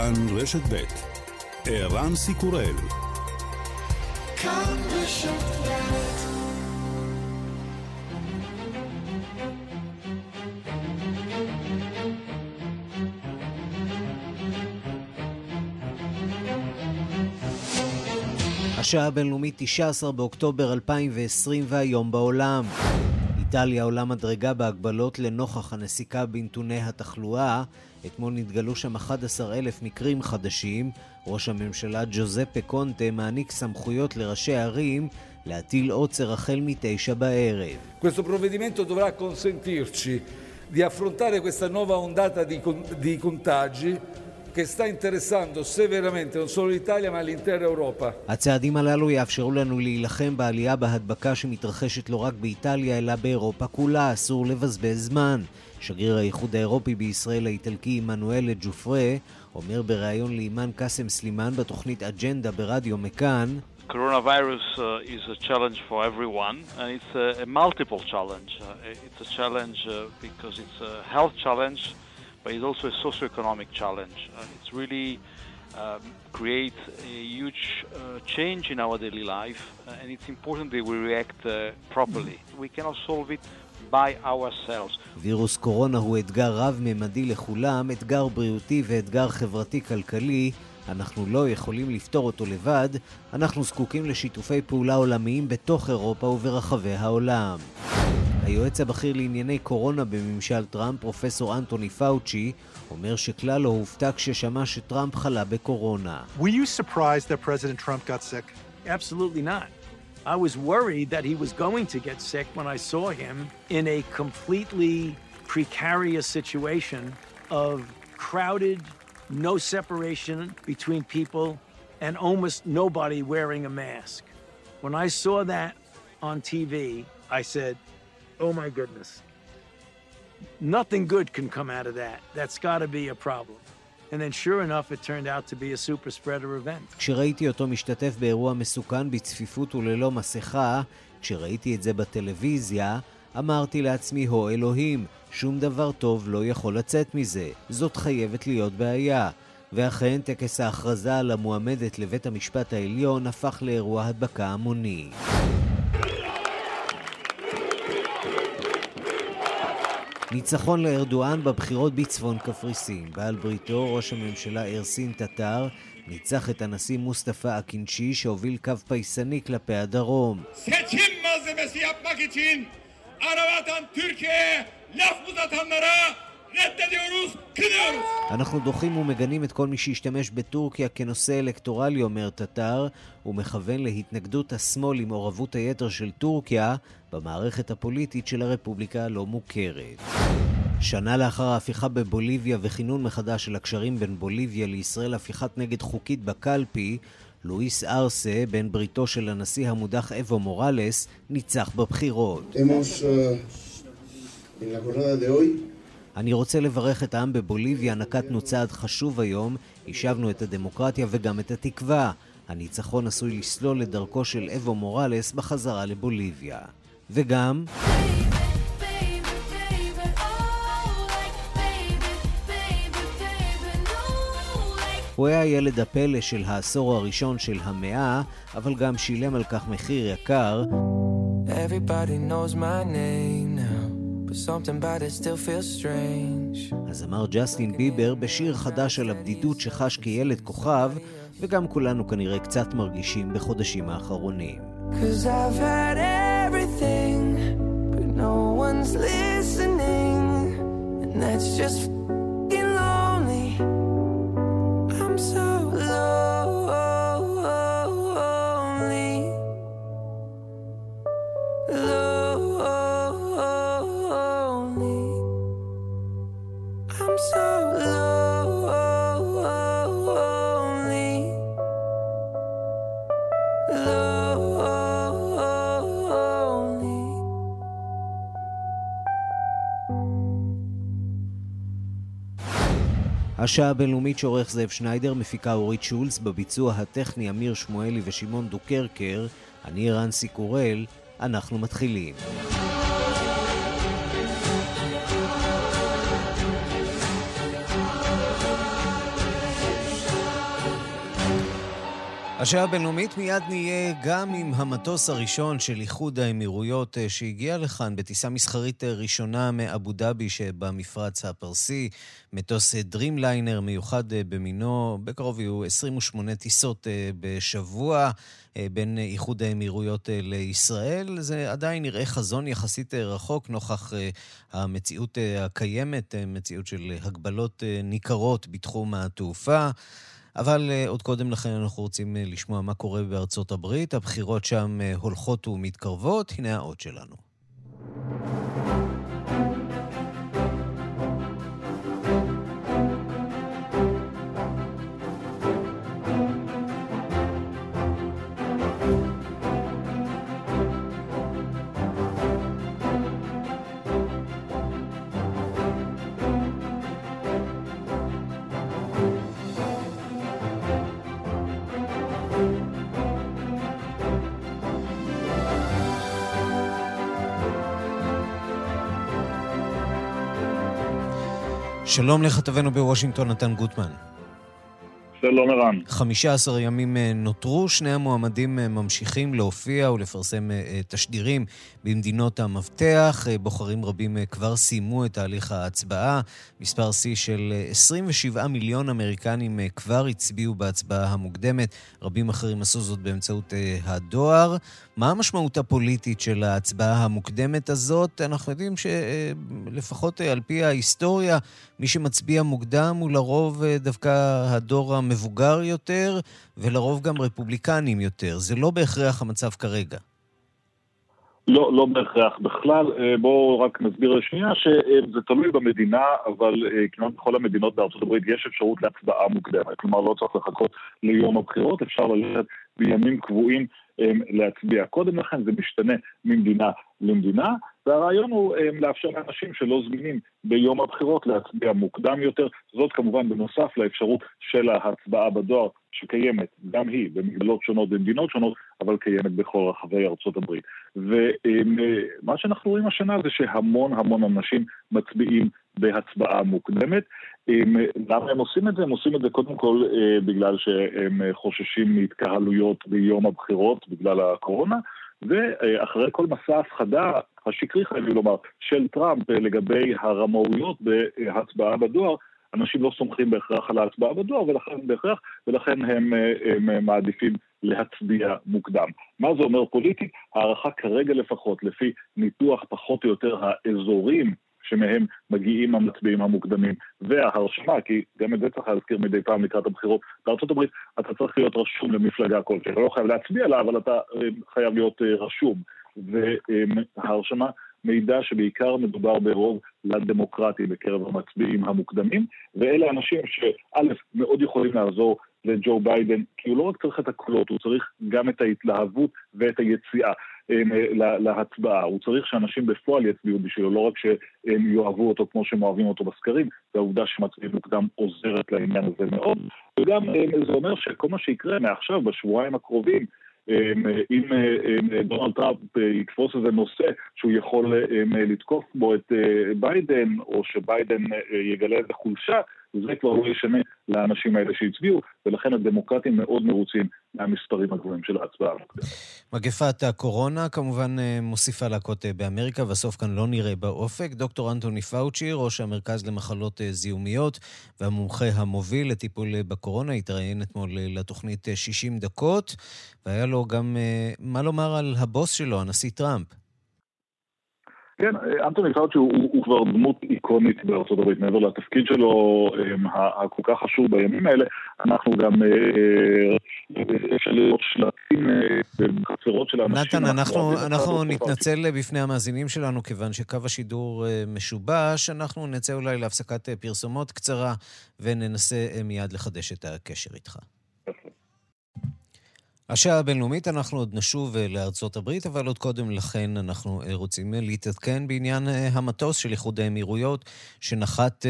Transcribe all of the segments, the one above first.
כאן רשת ב' ערן סיקורל השעה הבינלאומית 19 באוקטובר 2020 והיום בעולם. איטליה עולה מדרגה בהגבלות לנוכח הנסיקה בנתוני התחלואה. אתמול נתגלו שם 11 אלף מקרים חדשים. ראש הממשלה ג'וזפה קונטה מעניק סמכויות לראשי ערים להטיל עוצר החל מתשע בערב. Di affrontare questa nuova ondata di, di contagi che sta interessando severamente non solo l'Italia ma l'intera Europa. הצעדים הללו יאפשרו לנו להילחם בעלייה בהדבקה שמתרחשת לא רק באיטליה אלא באירופה כולה, אסור לבזבז זמן. שגריר האיחוד האירופי בישראל האיטלקי עמנואל ג'ופרה אומר בריאיון לאימאן קאסם סלימאן בתוכנית אג'נדה ברדיו מכאן Coronavirus uh, is a challenge for everyone, and it's a, a multiple challenge. Uh, it's a challenge uh, because it's a health challenge, but it's also a socio-economic challenge. Uh, it's really um, create a huge uh, change in our daily life, uh, and it's important that we react uh, properly. We cannot solve it by ourselves. וירוס קורונה הוא אתגר רב-ממדי לכולם, אתגר בריאותי ואתגר חברתי-כלכלי. אנחנו לא יכולים לפתור אותו לבד, אנחנו זקוקים לשיתופי פעולה עולמיים בתוך אירופה וברחבי העולם. היועץ הבכיר לענייני קורונה בממשל טראמפ, פרופסור אנטוני פאוצ'י, אומר שכלל לא הופתע כששמע שטראמפ חלה בקורונה. Were you surprised that President Trump got sick? Absolutely not. I was worried that he was going to get sick when I saw him in a completely precarious situation of crowded, no separation between people, and almost nobody wearing a mask. When I saw that on TV, I said, oh my goodness. Nothing good can come out of that. That's got to be a problem. And then sure enough, it turned out to be a super spreader event. כשראיתי אותו משתתף באירוע מסוכן בצפיפות וללא מסכה, כשראיתי את זה בטלוויזיה, אמרתי לעצמי, הו אלוהים, שום דבר טוב לא יכול לצאת מזה. זאת חייבת להיות בעיה. ואכן, טקס ההכרזה על המועמדת לבית המשפט העליון הפך לאירוע הדבקה המוני. ניצחון לארדואן בבחירות בצפון קפריסין. בעל בריתו, ראש הממשלה ארסין טטר, ניצח את הנשיא מוסטפא אקינצ'י שהוביל קו פייסני כלפי הדרום. אנחנו דוחים ומגנים את כל מי שהשתמש בטורקיה כנושא אלקטורלי, אומר טטר, ומכוון להתנגדות השמאל למעורבות היתר של טורקיה במערכת הפוליטית של הרפובליקה הלא מוכרת. שנה לאחר ההפיכה בבוליביה וכינון מחדש של הקשרים בין בוליביה לישראל, הפיכת נגד חוקית בקלפי, לואיס ארסה, בן בריתו של הנשיא המודח אבו מורלס, ניצח בבחירות. אני רוצה לברך את העם בבוליביה, נקטנו צעד חשוב היום, השבנו את הדמוקרטיה וגם את התקווה. הניצחון עשוי לסלול את דרכו של אבו מורלס בחזרה לבוליביה. וגם... הוא היה ילד הפלא של העשור הראשון של המאה, אבל גם שילם על כך מחיר יקר. אז אמר ג'סטין ביבר בשיר חדש על הבדידות שחש כילד כוכב, וגם כולנו כנראה קצת מרגישים בחודשים האחרונים. Cause I've had one's listening, and that's just השעה הבינלאומית שעורך זאב שניידר, מפיקה אורית שולץ, בביצוע הטכני אמיר שמואלי ושמעון דוקרקר, אני רנסי קורל, אנחנו מתחילים. השעה הבינלאומית מיד נהיה גם עם המטוס הראשון של איחוד האמירויות אה, שהגיע לכאן בטיסה מסחרית אה, ראשונה מאבו דאבי שבמפרץ הפרסי. מטוס דרימליינר אה, מיוחד במינו, בקרוב יהיו 28 טיסות בשבוע בין איחוד האמירויות לישראל. זה עדיין נראה חזון יחסית רחוק נוכח המציאות הקיימת, מציאות של הגבלות ניכרות בתחום התעופה. אבל uh, עוד קודם לכן אנחנו רוצים uh, לשמוע מה קורה בארצות הברית. הבחירות שם uh, הולכות ומתקרבות. הנה האות שלנו. שלום לכתבנו בוושינגטון, נתן גוטמן. שלום ערן. 15 ימים אה, נותרו, שני המועמדים אה, ממשיכים להופיע ולפרסם אה, תשדירים במדינות המפתח. בוחרים רבים כבר סיימו את תהליך ההצבעה. מספר שיא של 27 מיליון אמריקנים כבר הצביעו בהצבעה המוקדמת. רבים אחרים עשו זאת באמצעות הדואר. מה המשמעות הפוליטית של ההצבעה המוקדמת הזאת? אנחנו יודעים שלפחות על פי ההיסטוריה, מי שמצביע מוקדם הוא לרוב דווקא הדור המבוגר יותר, ולרוב גם רפובליקנים יותר. זה לא בהכרח המצב כרגע. לא, לא בהכרח בכלל. אה, בואו רק נסביר לשנייה שזה תלוי במדינה, אבל אה, כמעט בכל המדינות בארצות הברית יש אפשרות להצבעה מוקדמת. כלומר, לא צריך לחכות ליום הבחירות, אפשר ללכת בימים קבועים להצביע. קודם לכן זה משתנה ממדינה למדינה, והרעיון הוא לאפשר לאנשים שלא זמינים ביום הבחירות להצביע מוקדם יותר, זאת כמובן בנוסף לאפשרות של ההצבעה בדואר שקיימת, גם היא, במגבלות שונות במדינות שונות, אבל קיימת בכל רחבי ארצות הברית. ומה שאנחנו רואים השנה זה שהמון המון אנשים מצביעים בהצבעה מוקדמת. למה הם עושים את זה? הם עושים את זה קודם כל אה, בגלל שהם חוששים מהתקהלויות ביום הבחירות בגלל הקורונה, ואחרי כל מסע הפחדה השקרי, חייבים לומר, של טראמפ לגבי הרמאויות בהצבעה בדואר, אנשים לא סומכים בהכרח על ההצבעה בדואר, ולכן בהכרח, ולכן הם, הם מעדיפים להצביע מוקדם. מה זה אומר פוליטית? הערכה כרגע לפחות, לפי ניתוח פחות או יותר האזורים שמהם מגיעים המצביעים המוקדמים. וההרשמה, כי גם את זה צריך להזכיר מדי פעם לקראת הבחירות הברית, אתה צריך להיות רשום למפלגה כלשהי, אתה לא חייב להצביע לה, אבל אתה אה, חייב להיות אה, רשום. וההרשמה מידע שבעיקר מדובר ברוב לדמוקרטי בקרב המצביעים המוקדמים, ואלה אנשים שא', מאוד יכולים לעזור לג'ו ביידן, כי הוא לא רק צריך את הקולות, הוא צריך גם את ההתלהבות ואת היציאה. אה, להצבעה. הוא צריך שאנשים בפועל יצביעו בשבילו, לא רק שהם יאהבו אותו כמו שהם אוהבים אותו בסקרים, והעובדה שמצביעים מוקדם עוזרת לעניין הזה מאוד. וגם אה, זה אומר שכל מה שיקרה מעכשיו, בשבועיים הקרובים, אם דונלד טראמפ אה, יתפוס איזה נושא שהוא יכול לתקוף בו את ביידן, או שביידן יגלה איזה חולשה, זה כבר לא ישנה לאנשים האלה שהצביעו, ולכן הדמוקרטים מאוד מרוצים מהמספרים הגבוהים של ההצבעה. מגפת הקורונה כמובן אה, מוסיפה להכות אה, באמריקה, והסוף כאן לא נראה באופק. דוקטור אנטוני פאוצ'י, ראש המרכז למחלות אה, זיהומיות והמומחה המוביל לטיפול בקורונה, התראיין אתמול לתוכנית 60 דקות, והיה לו גם מה לומר על הבוס שלו, הנשיא טראמפ. כן, אנטוני פאוצ'י הוא, הוא כבר דמות איקונית בארצות הברית, מעבר לתפקיד שלו הכל כך חשוב בימים האלה, אנחנו גם, אפשר לראות שלטים בחצרות של האנשים. נתן, אנחנו, אנחנו נתנצל בפני המאזינים שלנו, כיוון שקו השידור משובש, אנחנו נצא אולי להפסקת פרסומות קצרה, וננסה מיד לחדש את הקשר איתך. השעה הבינלאומית, אנחנו עוד נשוב אה, לארצות הברית, אבל עוד קודם לכן אנחנו אה, רוצים אה, להתעדכן בעניין המטוס של איחוד האמירויות, שנחת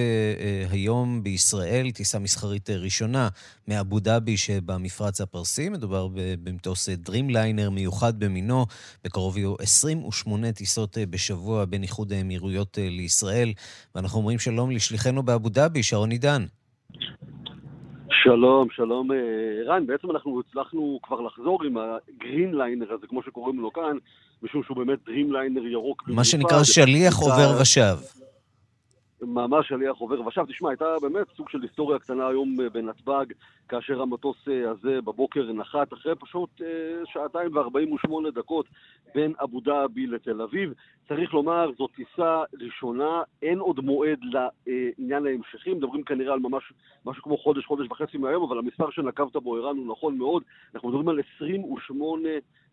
היום בישראל, טיסה מסחרית ראשונה מאבו דאבי שבמפרץ הפרסי. מדובר במטוס דרימליינר מיוחד במינו. בקרוב יהיו 28 טיסות בשבוע בין איחוד האמירויות לישראל. ואנחנו אומרים שלום לשליחנו באבו דאבי, שרון עידן. שלום, שלום ערן. בעצם אנחנו הצלחנו כבר לחזור עם ה Greenliner הזה, כמו שקוראים לו כאן, משום שהוא באמת דרימליינר ירוק. מה שנקרא שליח עובר ושב. ממש שליח עובר ושב. תשמע, הייתה באמת סוג של היסטוריה קטנה היום בנתב"ג, כאשר המטוס הזה בבוקר נחת אחרי פשוט שעתיים וארבעים ושמונה דקות בין אבו דאבי לתל אביב. צריך לומר, זו טיסה ראשונה, אין עוד מועד לעניין ההמשכים, מדברים כנראה על ממש משהו כמו חודש, חודש וחצי מהיום, אבל המספר שנקבת בו, ערן, הוא נכון מאוד. אנחנו מדברים על 28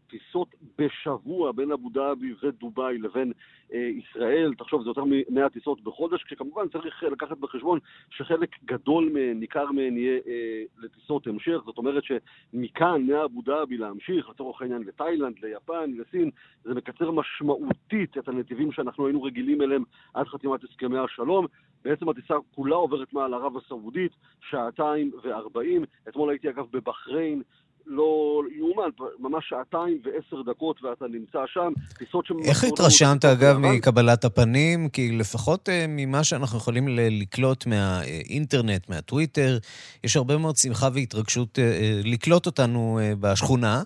טיסות בשבוע בין אבו דאבי ודובאי לבין אה, ישראל. תחשוב, זה יותר מ-100 טיסות בחודש, כשכמובן צריך לקחת בחשבון שחלק גדול מהן, ניכר מהן, יהיה אה, לטיסות המשך. זאת אומרת שמכאן, מאבו דאבי להמשיך, לצורך העניין לתאילנד, ליפן, לסין, זה מקצר משמעותית את הנתיבים שאנחנו היינו רגילים אליהם עד חתימת הסכמי השלום. בעצם הטיסה כולה עוברת מעל ערב הסעודית, שעתיים וארבעים. אתמול הייתי אגב בבחריין, לא יאומן, ממש שעתיים ועשר דקות ואתה נמצא שם, טיסות ש... איך התרשמת, אגב, מקבלת הפנים? כי לפחות uh, ממה שאנחנו יכולים לקלוט מהאינטרנט, מהטוויטר, יש הרבה מאוד שמחה והתרגשות uh, לקלוט אותנו בשכונה.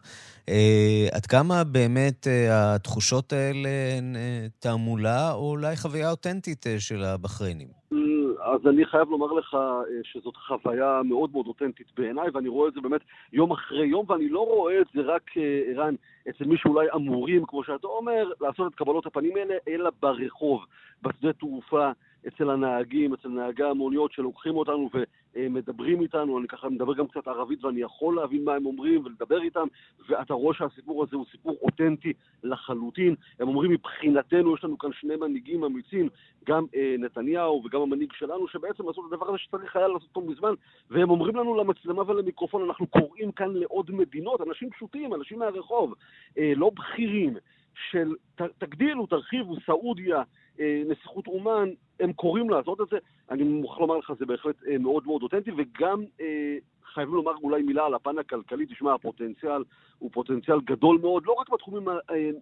עד כמה באמת התחושות האלה הן תעמולה, או אולי חוויה אותנטית של הבחריינים? אז אני חייב לומר לך אה, שזאת חוויה מאוד מאוד אותנטית בעיניי, ואני רואה את זה באמת יום אחרי יום, ואני לא רואה את זה רק, אה, ערן, אצל מי שאולי אמורים, כמו שאתה אומר, לעשות את קבלות הפנים האלה, אלא ברחוב, בשדה תעופה, אצל הנהגים, אצל נהגי המוניות שלוקחים אותנו ומדברים איתנו, אני ככה מדבר גם קצת ערבית ואני יכול להבין מה הם אומרים ולדבר איתם, ואתה רואה שהסיפור הזה הוא סיפור אותנטי לחלוטין. הם אומרים, מבחינתנו יש לנו כאן שני מנהיגים אמיצים, גם אה, נתניהו וגם המנהיג שלנו, שבעצם עשו את הדבר הזה שצריך היה לעשות אותו מזמן, והם אומרים לנו למצלמה ולמיקרופון, אנחנו קוראים כאן לעוד מדינות, אנשים פשוטים, אנשים מהרחוב, אה, לא בכירים. של ת, תגדילו, תרחיבו, סעודיה, נסיכות אומן, הם קוראים לעשות את זה. אני מוכרח לומר לך, זה בהחלט אה, מאוד מאוד אותנטי, וגם אה, חייבים לומר אולי מילה על הפן הכלכלי. תשמע, הפוטנציאל הוא פוטנציאל גדול מאוד, לא רק בתחומים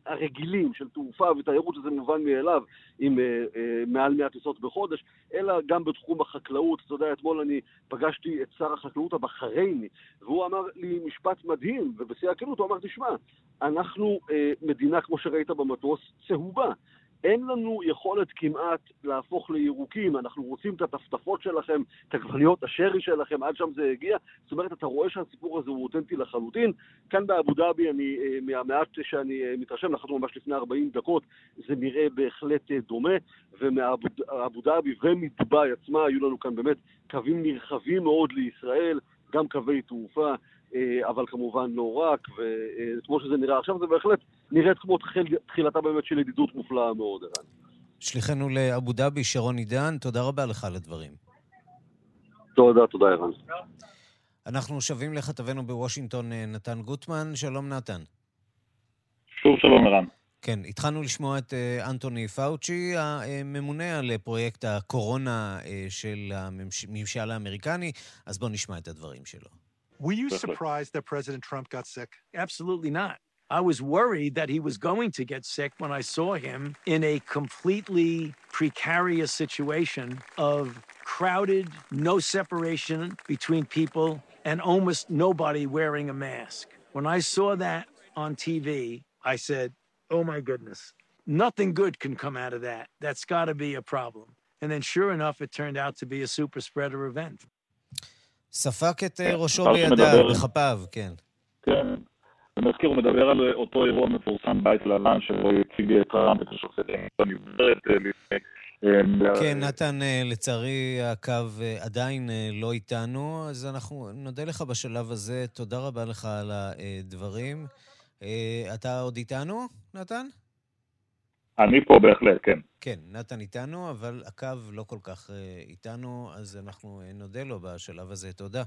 הרגילים של תעופה ותיירות, שזה מובן מאליו, עם מעל 100 טיסות בחודש, אלא גם בתחום החקלאות. אתה יודע, אתמול אני פגשתי את שר החקלאות הבחרייני, והוא אמר לי משפט מדהים, ובשיא הכנות הוא אמר, תשמע, אנחנו מדינה, כמו שראית במטוס, צהובה. אין לנו יכולת כמעט להפוך לירוקים, אנחנו רוצים את הטפטפות שלכם, את עגבניות השרי שלכם, עד שם זה הגיע. זאת אומרת, אתה רואה שהסיפור הזה הוא אותנטי לחלוטין. כאן באבו דאבי, אני, אה, מהמעט שאני אה, מתרשם, נחתנו ממש לפני 40 דקות, זה נראה בהחלט אה, דומה, ומאבו דאבי ומדובאי עצמה היו לנו כאן באמת קווים נרחבים מאוד לישראל, גם קווי תעופה. אה, אבל כמובן לא רק, וכמו שזה נראה עכשיו, זה בהחלט נראית כמו תחילתה באמת של ידידות מופלאה מאוד, ערן. שליחנו לאבו דאבי, שרון עידן, תודה רבה לך על הדברים. תודה, תודה, ערן. אנחנו שבים לכתבנו בוושינגטון, אה, נתן גוטמן. שלום, נתן. שוב שלום, ערן. כן, התחלנו לשמוע את אה, אנטוני פאוצ'י, הממונה על פרויקט הקורונה של הממשל האמריקני, אז בואו נשמע את הדברים שלו. Were you surprised that President Trump got sick? Absolutely not. I was worried that he was going to get sick when I saw him in a completely precarious situation of crowded, no separation between people, and almost nobody wearing a mask. When I saw that on TV, I said, oh my goodness, nothing good can come out of that. That's got to be a problem. And then, sure enough, it turned out to be a super spreader event. ספק את כן, ראשו בידיו, בכפיו, כן. כן. אני מזכיר, הוא מדבר על אותו אירוע מפורסם בית לבן, שבו הציג טראמפ את השופט בנבחרת כן, נתן, אה, לצערי הקו אה, עדיין אה, לא איתנו, אז אנחנו נודה לך בשלב הזה. תודה רבה לך על הדברים. אתה עוד איתנו, נתן? אני פה בהחלט, כן. כן, נתן איתנו, אבל הקו לא כל כך אה, איתנו, אז אנחנו אה, נודה לו בשלב הזה. תודה.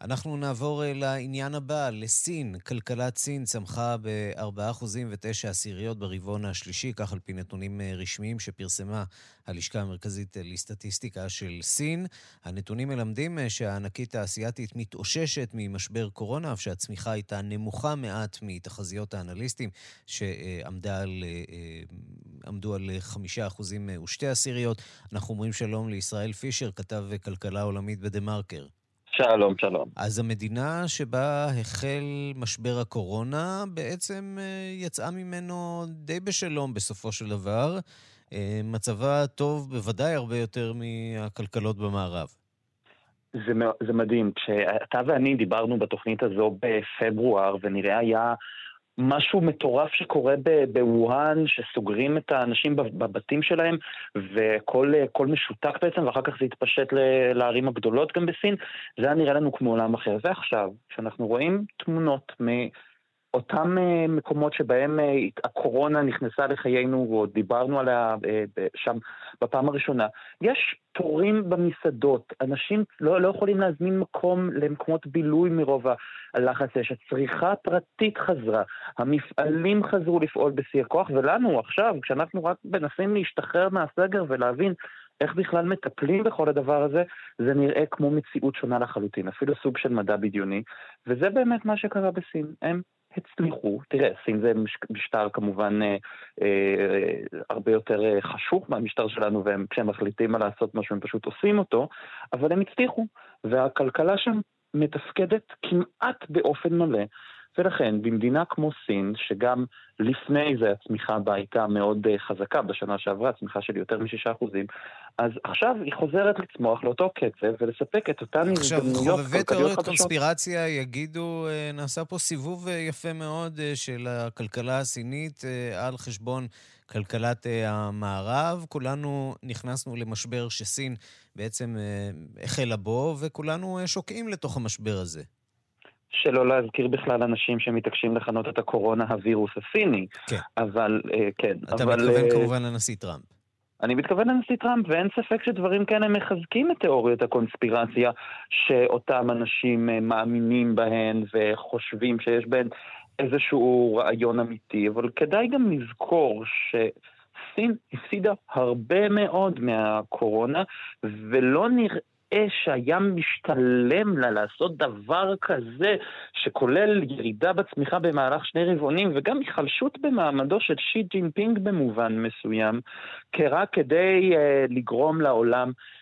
אנחנו נעבור אה, לעניין הבא, לסין. כלכלת סין צמחה ב-4% ו-9 עשיריות ברבעון השלישי, כך על פי נתונים אה, רשמיים שפרסמה הלשכה המרכזית אה, לסטטיסטיקה של סין. הנתונים מלמדים שהענקית האסייתית מתאוששת ממשבר קורונה, אף שהצמיחה הייתה נמוכה מעט מתחזיות האנליסטים, שעמדו על 5% ושתי עשיריות. אנחנו אומרים שלום לישראל פישר, כתב כלכלה עולמית בדה-מרקר. שלום, שלום. אז המדינה שבה החל משבר הקורונה בעצם אה, יצאה ממנו די בשלום בסופו של דבר. אה, מצבה טוב בוודאי הרבה יותר מהכלכלות במערב. זה, זה מדהים. כשאתה ואני דיברנו בתוכנית הזו בפברואר, ונראה היה משהו מטורף שקורה בווהאן, שסוגרים את האנשים בבתים שלהם, וכל משותק בעצם, ואחר כך זה התפשט לערים הגדולות גם בסין, זה היה נראה לנו כמו עולם אחר. ועכשיו, כשאנחנו רואים תמונות מ... אותם אה, מקומות שבהם אה, הקורונה נכנסה לחיינו, ועוד דיברנו עליה אה, שם בפעם הראשונה, יש תורים במסעדות, אנשים לא, לא יכולים להזמין מקום למקומות בילוי מרוב הלחץ יש, הצריכה הפרטית חזרה, המפעלים חזרו לפעול בשיא הכוח, ולנו עכשיו, כשאנחנו רק מנסים להשתחרר מהסגר ולהבין איך בכלל מטפלים בכל הדבר הזה, זה נראה כמו מציאות שונה לחלוטין, אפילו סוג של מדע בדיוני, וזה באמת מה שקרה בסין. הם הצליחו, תראה, סין זה משטר כמובן אה, אה, הרבה יותר אה, חשוך מהמשטר שלנו, וכשהם מחליטים מה לעשות משהו הם פשוט עושים אותו, אבל הם הצליחו, והכלכלה שם מתפקדת כמעט באופן מלא. ולכן במדינה כמו סין, שגם לפני זה הצמיחה בה הייתה מאוד uh, חזקה בשנה שעברה, צמיחה של יותר מ-6%, אז עכשיו היא חוזרת לצמוח לאותו קצב ולספק את אותן הזדמנויות כלכליות חדשות. עכשיו, חובבי תיאוריות קונספירציה יגידו, uh, נעשה פה סיבוב uh, יפה מאוד של הכלכלה הסינית על חשבון כלכלת המערב. כולנו נכנסנו למשבר שסין בעצם החלה בו, וכולנו שוקעים לתוך המשבר הזה. שלא להזכיר בכלל אנשים שמתעקשים לכנות את הקורונה הווירוס הסיני. כן. אבל, אה, כן. אתה אבל, מתכוון אה, כמובן לנשיא טראמפ. אני מתכוון לנשיא טראמפ, ואין ספק שדברים כאלה מחזקים את תיאוריות הקונספירציה שאותם אנשים אה, מאמינים בהן וחושבים שיש בהן איזשהו רעיון אמיתי, אבל כדאי גם לזכור ש... סין הפסידה הרבה מאוד מהקורונה, ולא נראה שהיה משתלם לה לעשות דבר כזה, שכולל ירידה בצמיחה במהלך שני רבעונים, וגם היחלשות במעמדו של שי ג'ינפינג במובן מסוים, רק כדי אה, לגרום לעולם אה,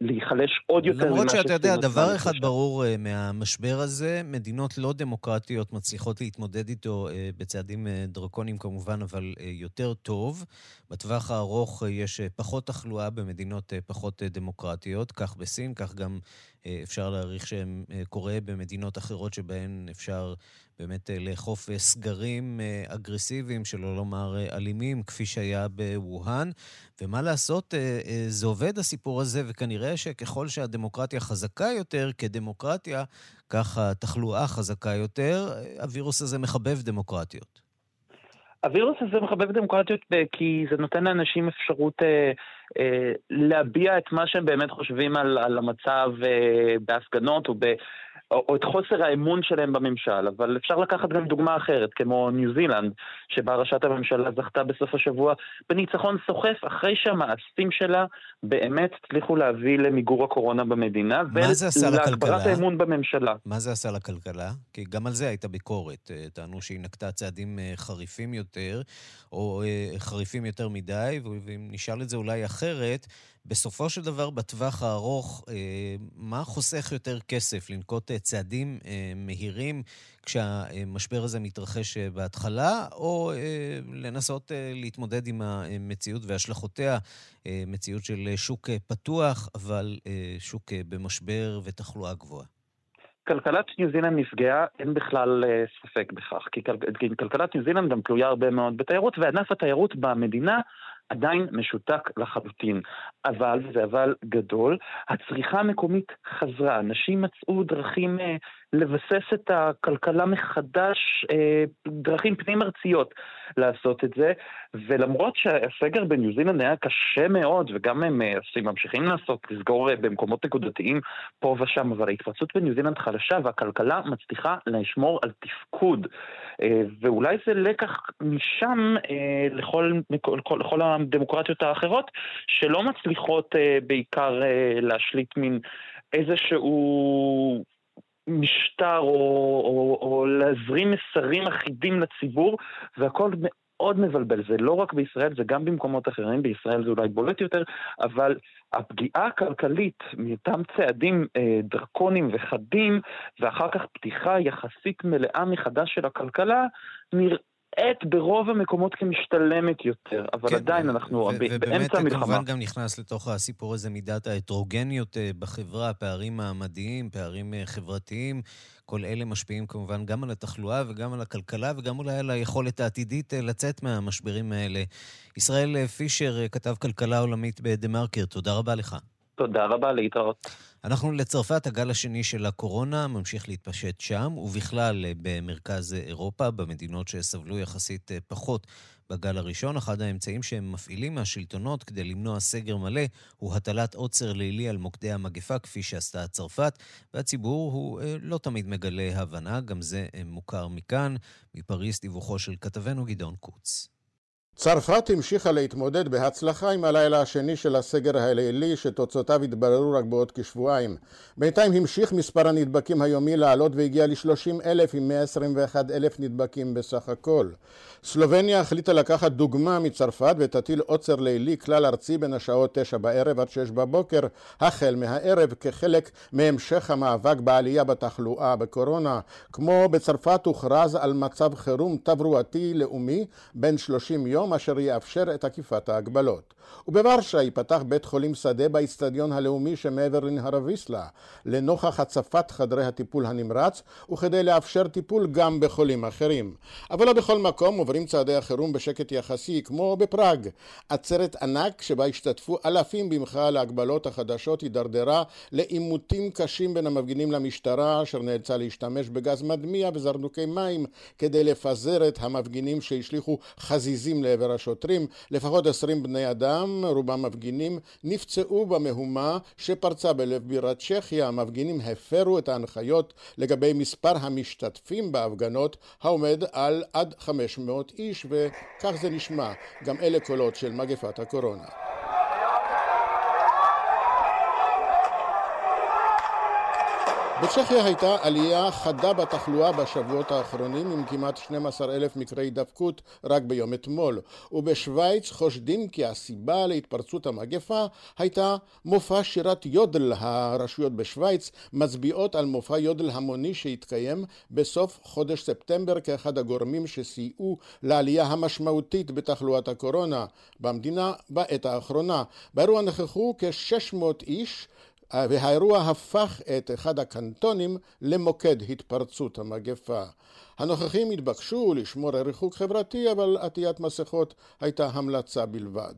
להיחלש עוד יותר למרות שאתה יודע, דבר אחד ברור uh, מהמשבר הזה, מדינות לא דמוקרטיות מצליחות להתמודד איתו uh, בצעדים דרקוניים כמובן, אבל יותר טוב. בטווח הארוך יש פחות תחלואה במדינות פחות דמוקרטיות, כך בסין, כך גם אפשר להעריך שקורה במדינות אחרות שבהן אפשר באמת אה, לאכוף אה, סגרים אה, אגרסיביים, שלא לומר אלימים, כפי שהיה בווהאן. ומה לעשות, זה עובד הסיפור הזה, וכנראה שככל שהדמוקרטיה חזקה יותר כדמוקרטיה, כך התחלואה חזקה יותר. הווירוס הזה מחבב דמוקרטיות. הווירוס הזה מחבב דמוקרטיות כי זה נותן לאנשים אפשרות אה, אה, להביע את מה שהם באמת חושבים על, על המצב אה, בהפגנות או ב... או, או את חוסר האמון שלהם בממשל, אבל אפשר לקחת גם דוגמה אחרת, כמו ניו זילנד, שבה ראשת הממשלה זכתה בסוף השבוע בניצחון סוחף, אחרי שהמעשים שלה באמת הצליחו להביא למיגור הקורונה במדינה, ולהגברת האמון בממשלה. מה זה עשה לכלכלה? כי גם על זה הייתה ביקורת. אה, טענו שהיא נקטה צעדים אה, חריפים יותר, או אה, חריפים יותר מדי, ואם נשאל את זה אולי אחרת, בסופו של דבר, בטווח הארוך, אה, מה חוסך יותר כסף? לנקוט אה, צעדים אה, מהירים כשהמשבר הזה מתרחש בהתחלה, או לנסות להתמודד עם המציאות והשלכותיה, מציאות של שוק פתוח, אבל שוק במשבר ותחלואה גבוהה? כלכלת ניו זילנד נפגעה, אין בכלל ספק בכך, כי, כל, כי כלכלת ניו זילנד גם תלויה הרבה מאוד בתיירות, וענף התיירות במדינה עדיין משותק לחלוטין. אבל, וזה אבל גדול, הצריכה המקומית חזרה. אנשים מצאו דרכים אה, לבסס את הכלכלה מחדש, אה, דרכים פנים-ארציות לעשות את זה, ולמרות שהסגר בניו זילנד היה קשה מאוד, וגם הם אה, ממשיכים לעשות, לסגור אה, במקומות נקודתיים פה ושם, אבל ההתפרצות בניו זילנד חלשה והכלכלה מצליחה לשמור על תפקוד. אה, ואולי זה לקח משם אה, לכל, לכל, לכל הדמוקרטיות האחרות, שלא מצליחות אה, בעיקר אה, להשליט מין איזשהו... משטר או, או, או להזרים מסרים אחידים לציבור, והכל מאוד מבלבל. זה לא רק בישראל, זה גם במקומות אחרים, בישראל זה אולי בולט יותר, אבל הפגיעה הכלכלית מאותם צעדים אה, דרקוניים וחדים, ואחר כך פתיחה יחסית מלאה מחדש של הכלכלה, נראה... נראית ברוב המקומות כמשתלמת יותר, אבל כן, עדיין אנחנו ו- באמצע המלחמה. ובאמת כמובן גם נכנס לתוך הסיפור הזה מידת ההטרוגניות אה, בחברה, פערים מעמדיים, פערים אה, חברתיים. כל אלה משפיעים כמובן גם על התחלואה וגם על הכלכלה וגם אולי על היכולת העתידית אה, לצאת מהמשברים האלה. ישראל פישר, כתב כלכלה עולמית בדה-מרקר, תודה רבה לך. תודה רבה, להתראות. אנחנו לצרפת, הגל השני של הקורונה ממשיך להתפשט שם, ובכלל אה, במרכז אירופה, במדינות שסבלו יחסית אה, פחות בגל הראשון. אחד האמצעים שהם מפעילים מהשלטונות כדי למנוע סגר מלא הוא הטלת עוצר לילי על מוקדי המגפה, כפי שעשתה צרפת, והציבור הוא אה, לא תמיד מגלה הבנה, גם זה מוכר מכאן. מפריס דיווחו של כתבנו גדעון קוץ. צרפת המשיכה להתמודד בהצלחה עם הלילה השני של הסגר הלילי שתוצאותיו יתבררו רק בעוד כשבועיים. בינתיים המשיך מספר הנדבקים היומי לעלות והגיע ל-30 אלף עם 121 אלף נדבקים בסך הכל. סלובניה החליטה לקחת דוגמה מצרפת ותטיל עוצר לילי כלל ארצי בין השעות 9 בערב עד 6 בבוקר החל מהערב כחלק מהמשך המאבק בעלייה בתחלואה בקורונה. כמו בצרפת הוכרז על מצב חירום תברואתי לאומי בין 30 יום אשר יאפשר את עקיפת ההגבלות. ובוורשה ייפתח בית חולים שדה באיצטדיון הלאומי שמעבר לנהר הוויסלה לנוכח הצפת חדרי הטיפול הנמרץ וכדי לאפשר טיפול גם בחולים אחרים. אבל לא בכל מקום עוברים צעדי החירום בשקט יחסי כמו בפראג. עצרת ענק שבה השתתפו אלפים במחאה להגבלות החדשות הידרדרה לעימותים קשים בין המפגינים למשטרה אשר נאלצה להשתמש בגז מדמיע וזרנוקי מים כדי לפזר את המפגינים שהשליכו חזיזים לעבר השוטרים. לפחות עשרים בני אדם רובם מפגינים, נפצעו במהומה שפרצה בלב בירת צ'כיה. המפגינים הפרו את ההנחיות לגבי מספר המשתתפים בהפגנות, העומד על עד 500 איש, וכך זה נשמע. גם אלה קולות של מגפת הקורונה. בצ'כיה הייתה עלייה חדה בתחלואה בשבועות האחרונים עם כמעט 12 אלף מקרי הידבקות רק ביום אתמול ובשוויץ חושדים כי הסיבה להתפרצות המגפה הייתה מופע שירת יודל. הרשויות בשוויץ מצביעות על מופע יודל המוני שהתקיים בסוף חודש ספטמבר כאחד הגורמים שסייעו לעלייה המשמעותית בתחלואת הקורונה במדינה בעת האחרונה. באירוע נכחו כ-600 איש והאירוע הפך את אחד הקנטונים למוקד התפרצות המגפה. הנוכחים התבקשו לשמור על ריחוק חברתי, אבל עטיית מסכות הייתה המלצה בלבד.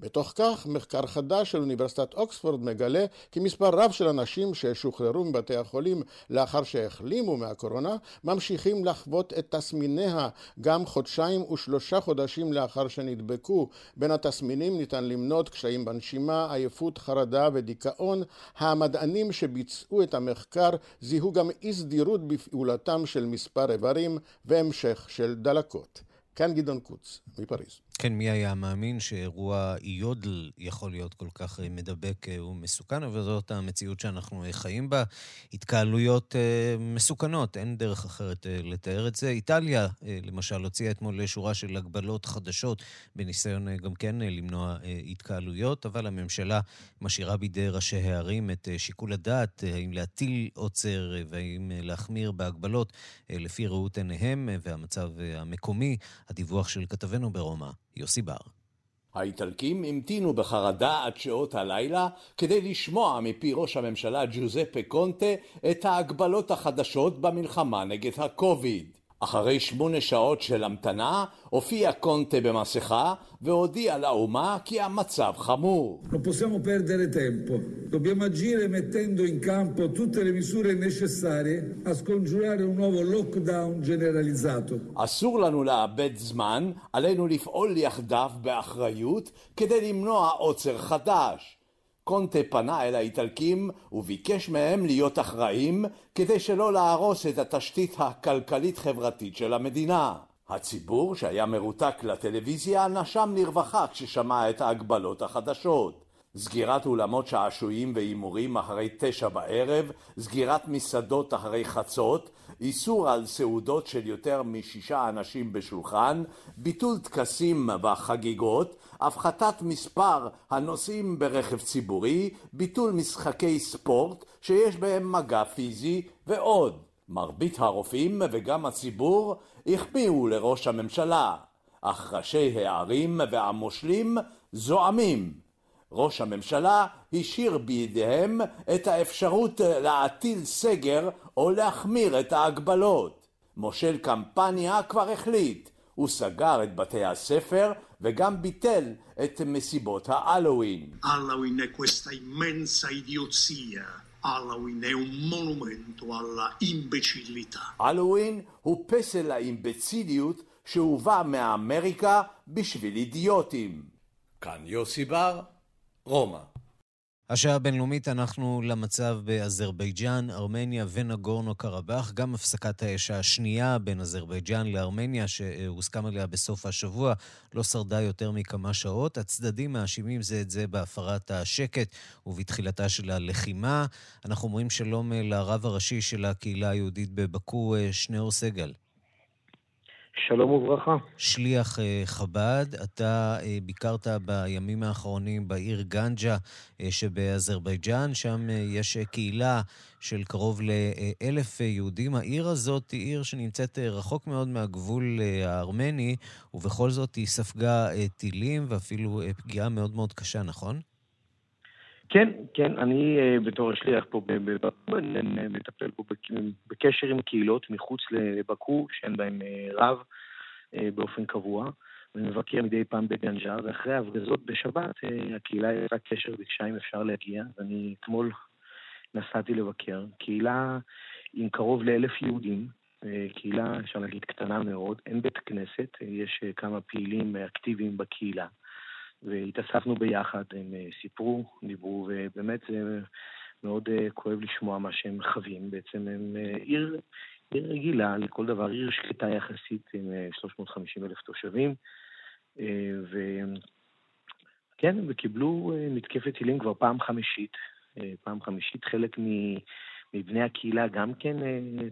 בתוך כך, מחקר חדש של אוניברסיטת אוקספורד מגלה כי מספר רב של אנשים ששוחררו מבתי החולים לאחר שהחלימו מהקורונה, ממשיכים לחוות את תסמיניה גם חודשיים ושלושה חודשים לאחר שנדבקו. בין התסמינים ניתן למנות קשיים בנשימה, עייפות, חרדה ודיכאון. המדענים שביצעו את המחקר זיהו גם אי סדירות בפעולתם של מספר איברים והמשך של דלקות. כאן גדעון קוץ, מפריז. כן, מי היה מאמין שאירוע יודל יכול להיות כל כך אה, מדבק אה, ומסוכן, אבל זאת המציאות שאנחנו אה, חיים בה. התקהלויות מסוכנות, אין דרך אחרת לתאר את זה. איטליה, למשל, הוציאה אתמול שורה של הגבלות חדשות בניסיון גם כן למנוע התקהלויות, אבל הממשלה משאירה בידי ראשי הערים את שיקול הדעת, האם להטיל עוצר והאם להחמיר בהגבלות לפי ראות עיניהם והמצב המקומי. הדיווח של כתבנו ברומא. יוסי בר. האיטלקים המתינו בחרדה עד שעות הלילה כדי לשמוע מפי ראש הממשלה ג'וזפה קונטה את ההגבלות החדשות במלחמה נגד הקוביד. אחרי שמונה שעות של המתנה, הופיע קונטה במסכה והודיע לאומה כי המצב חמור. Non possiamo perdere tempo. Dobbiamo agire mettendo in campo tutte le misure necessarie a scongiurare un nuovo lockdown generalizzato. אסור לנו לאבד זמן, עלינו לפעול יחדיו באחריות כדי למנוע עוצר חדש. קונטה פנה אל האיטלקים וביקש מהם להיות אחראים כדי שלא להרוס את התשתית הכלכלית-חברתית של המדינה. הציבור שהיה מרותק לטלוויזיה נשם לרווחה כששמע את ההגבלות החדשות. סגירת אולמות שעשועים והימורים אחרי תשע בערב, סגירת מסעדות אחרי חצות, איסור על סעודות של יותר משישה אנשים בשולחן, ביטול טקסים וחגיגות, הפחתת מספר הנוסעים ברכב ציבורי, ביטול משחקי ספורט שיש בהם מגע פיזי ועוד. מרבית הרופאים וגם הציבור החמיאו לראש הממשלה, אך ראשי הערים והמושלים זועמים. ראש הממשלה השאיר בידיהם את האפשרות להטיל סגר או להחמיר את ההגבלות. מושל קמפניה כבר החליט, הוא סגר את בתי הספר וגם ביטל את מסיבות. Halloween è questa immensa idiozia. Halloween è un monumento alla imbecillità. הלואוין הוא פסל האימבציליות שהובא מאמריקה בשביל אידיוטים. כאן יוסי בר, רומא. השעה הבינלאומית אנחנו למצב באזרבייג'אן, ארמניה ונגורנו קרבאח, גם הפסקת האש השנייה בין אזרבייג'אן לארמניה, שהוסכם עליה בסוף השבוע, לא שרדה יותר מכמה שעות. הצדדים מאשימים זה את זה בהפרת השקט ובתחילתה של הלחימה. אנחנו אומרים שלום לרב הראשי של הקהילה היהודית בבקו, שניאור סגל. שלום וברכה. שליח חב"ד, אתה ביקרת בימים האחרונים בעיר גנג'ה שבאזרבייג'אן, שם יש קהילה של קרוב לאלף יהודים. העיר הזאת היא עיר שנמצאת רחוק מאוד מהגבול הארמני, ובכל זאת היא ספגה טילים ואפילו פגיעה מאוד מאוד קשה, נכון? כן, כן, אני בתור השליח פה בבקו, מטפל פה בקשר עם קהילות מחוץ לבקו, שאין בהם רב באופן קבוע, ומבקר מדי פעם בגנג'ה, ואחרי ההפגזות בשבת, הקהילה יצאה קשר ביקשה אם אפשר להגיע, ואני אתמול נסעתי לבקר. קהילה עם קרוב לאלף יהודים, קהילה, אפשר להגיד, קטנה מאוד, אין בית כנסת, יש כמה פעילים אקטיביים בקהילה. והתאספנו ביחד, הם סיפרו, דיברו, ובאמת זה מאוד כואב לשמוע מה שהם חווים. בעצם הם עיר, עיר רגילה לכל דבר, עיר שקטה יחסית עם 350 אלף תושבים, וכן, וקיבלו מתקפת טילים כבר פעם חמישית. פעם חמישית, חלק מבני הקהילה גם כן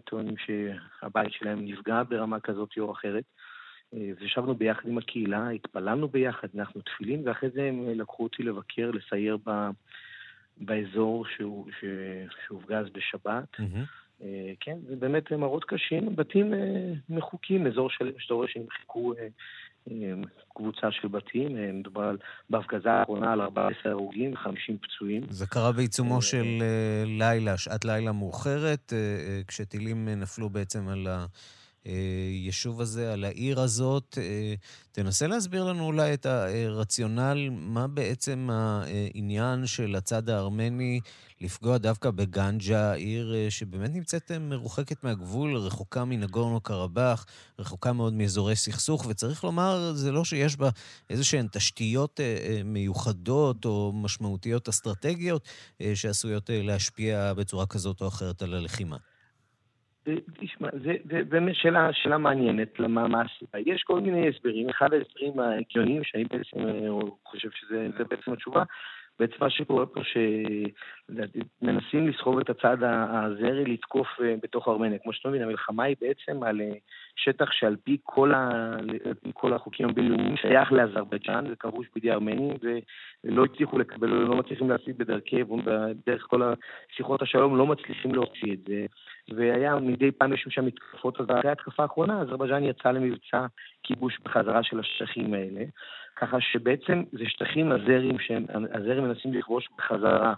טוענים שהבית שלהם נפגע ברמה כזאת או אחרת. וישבנו ביחד עם הקהילה, התפללנו ביחד, אנחנו תפילין, ואחרי זה הם לקחו אותי לבקר, לסייר ב, באזור שהוא, ש, שהופגז בשבת. Mm-hmm. כן, זה באמת מראות קשים, בתים מחוקים, אזור שלם שאתה רואה שהם חיכו קבוצה של בתים, מדובר בהפגזה האחרונה על 14 הרוגים ו-50 פצועים. זה קרה בעיצומו של לילה, שעת לילה מאוחרת, כשטילים נפלו בעצם על ה... היישוב הזה, על העיר הזאת. תנסה להסביר לנו אולי את הרציונל, מה בעצם העניין של הצד הארמני לפגוע דווקא בגנג'ה, עיר שבאמת נמצאת מרוחקת מהגבול, רחוקה מנגורנו קרבאח, רחוקה מאוד מאזורי סכסוך, וצריך לומר, זה לא שיש בה איזה שהן תשתיות מיוחדות או משמעותיות אסטרטגיות שעשויות להשפיע בצורה כזאת או אחרת על הלחימה. תשמע, זה, באמת שאלה, שאלה מעניינת, למה מה הסיבה. יש כל מיני הסברים, אחד ההסברים ההגיוניים שאני בעצם חושב שזה בעצם התשובה, בעצם מה שקורה פה שמנסים לסחוב את הצד הזרי לתקוף בתוך ארמניה. כמו שאתה מבין, המלחמה היא בעצם על שטח שעל פי כל, ה... כל החוקים הבינלאומיים שייך לאזרבייג'אן וכבוש בידי ארמנים ולא הצליחו לקבל, לא מצליחים להשיג בדרכי, בדרך כל השיחות השלום לא מצליחים להוציא את זה. והיה מדי פעם יש שם מתקפות, אז אחרי ההתקפה האחרונה, אזרבייג'אן יצא למבצע כיבוש בחזרה של השטחים האלה, ככה שבעצם זה שטחים הזרים, שהזרים מנסים לכבוש בחזרה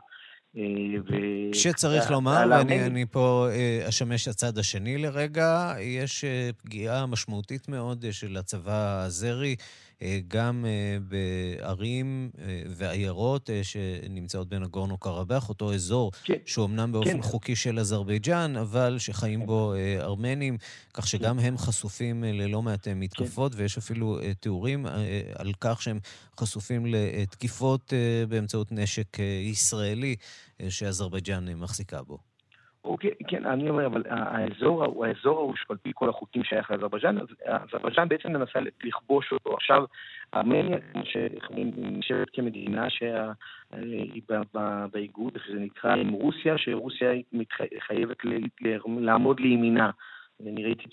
שצריך לומר, ואני פה אשמש הצד השני לרגע, יש פגיעה משמעותית מאוד של הצבא האזרי. אה, גם אה, בערים אה, ועיירות שנמצאות בין הגורנו קרבאח, אותו אזור כן. שהוא אמנם באופן כן. חוקי של אזרבייג'אן, אבל שחיים בו ארמנים, כך שגם הם חשופים ללא מעט מתקפות, כן. ויש אפילו תיאורים על כך שהם חשופים לתקיפות באמצעות נשק ישראלי שאזרבייג'אן מחזיקה בו. אוקיי, כן, אני אומר, אבל האזור, ההוא שעל פי כל החוקים שייך לאזרבייג'אן, אז אזרבייג'אן בעצם מנסה לכבוש אותו. עכשיו, ארמניה נשארת כמדינה שהיא באיגוד, זה נקרא עם רוסיה, שרוסיה חייבת לעמוד לימינה. אני ראיתי,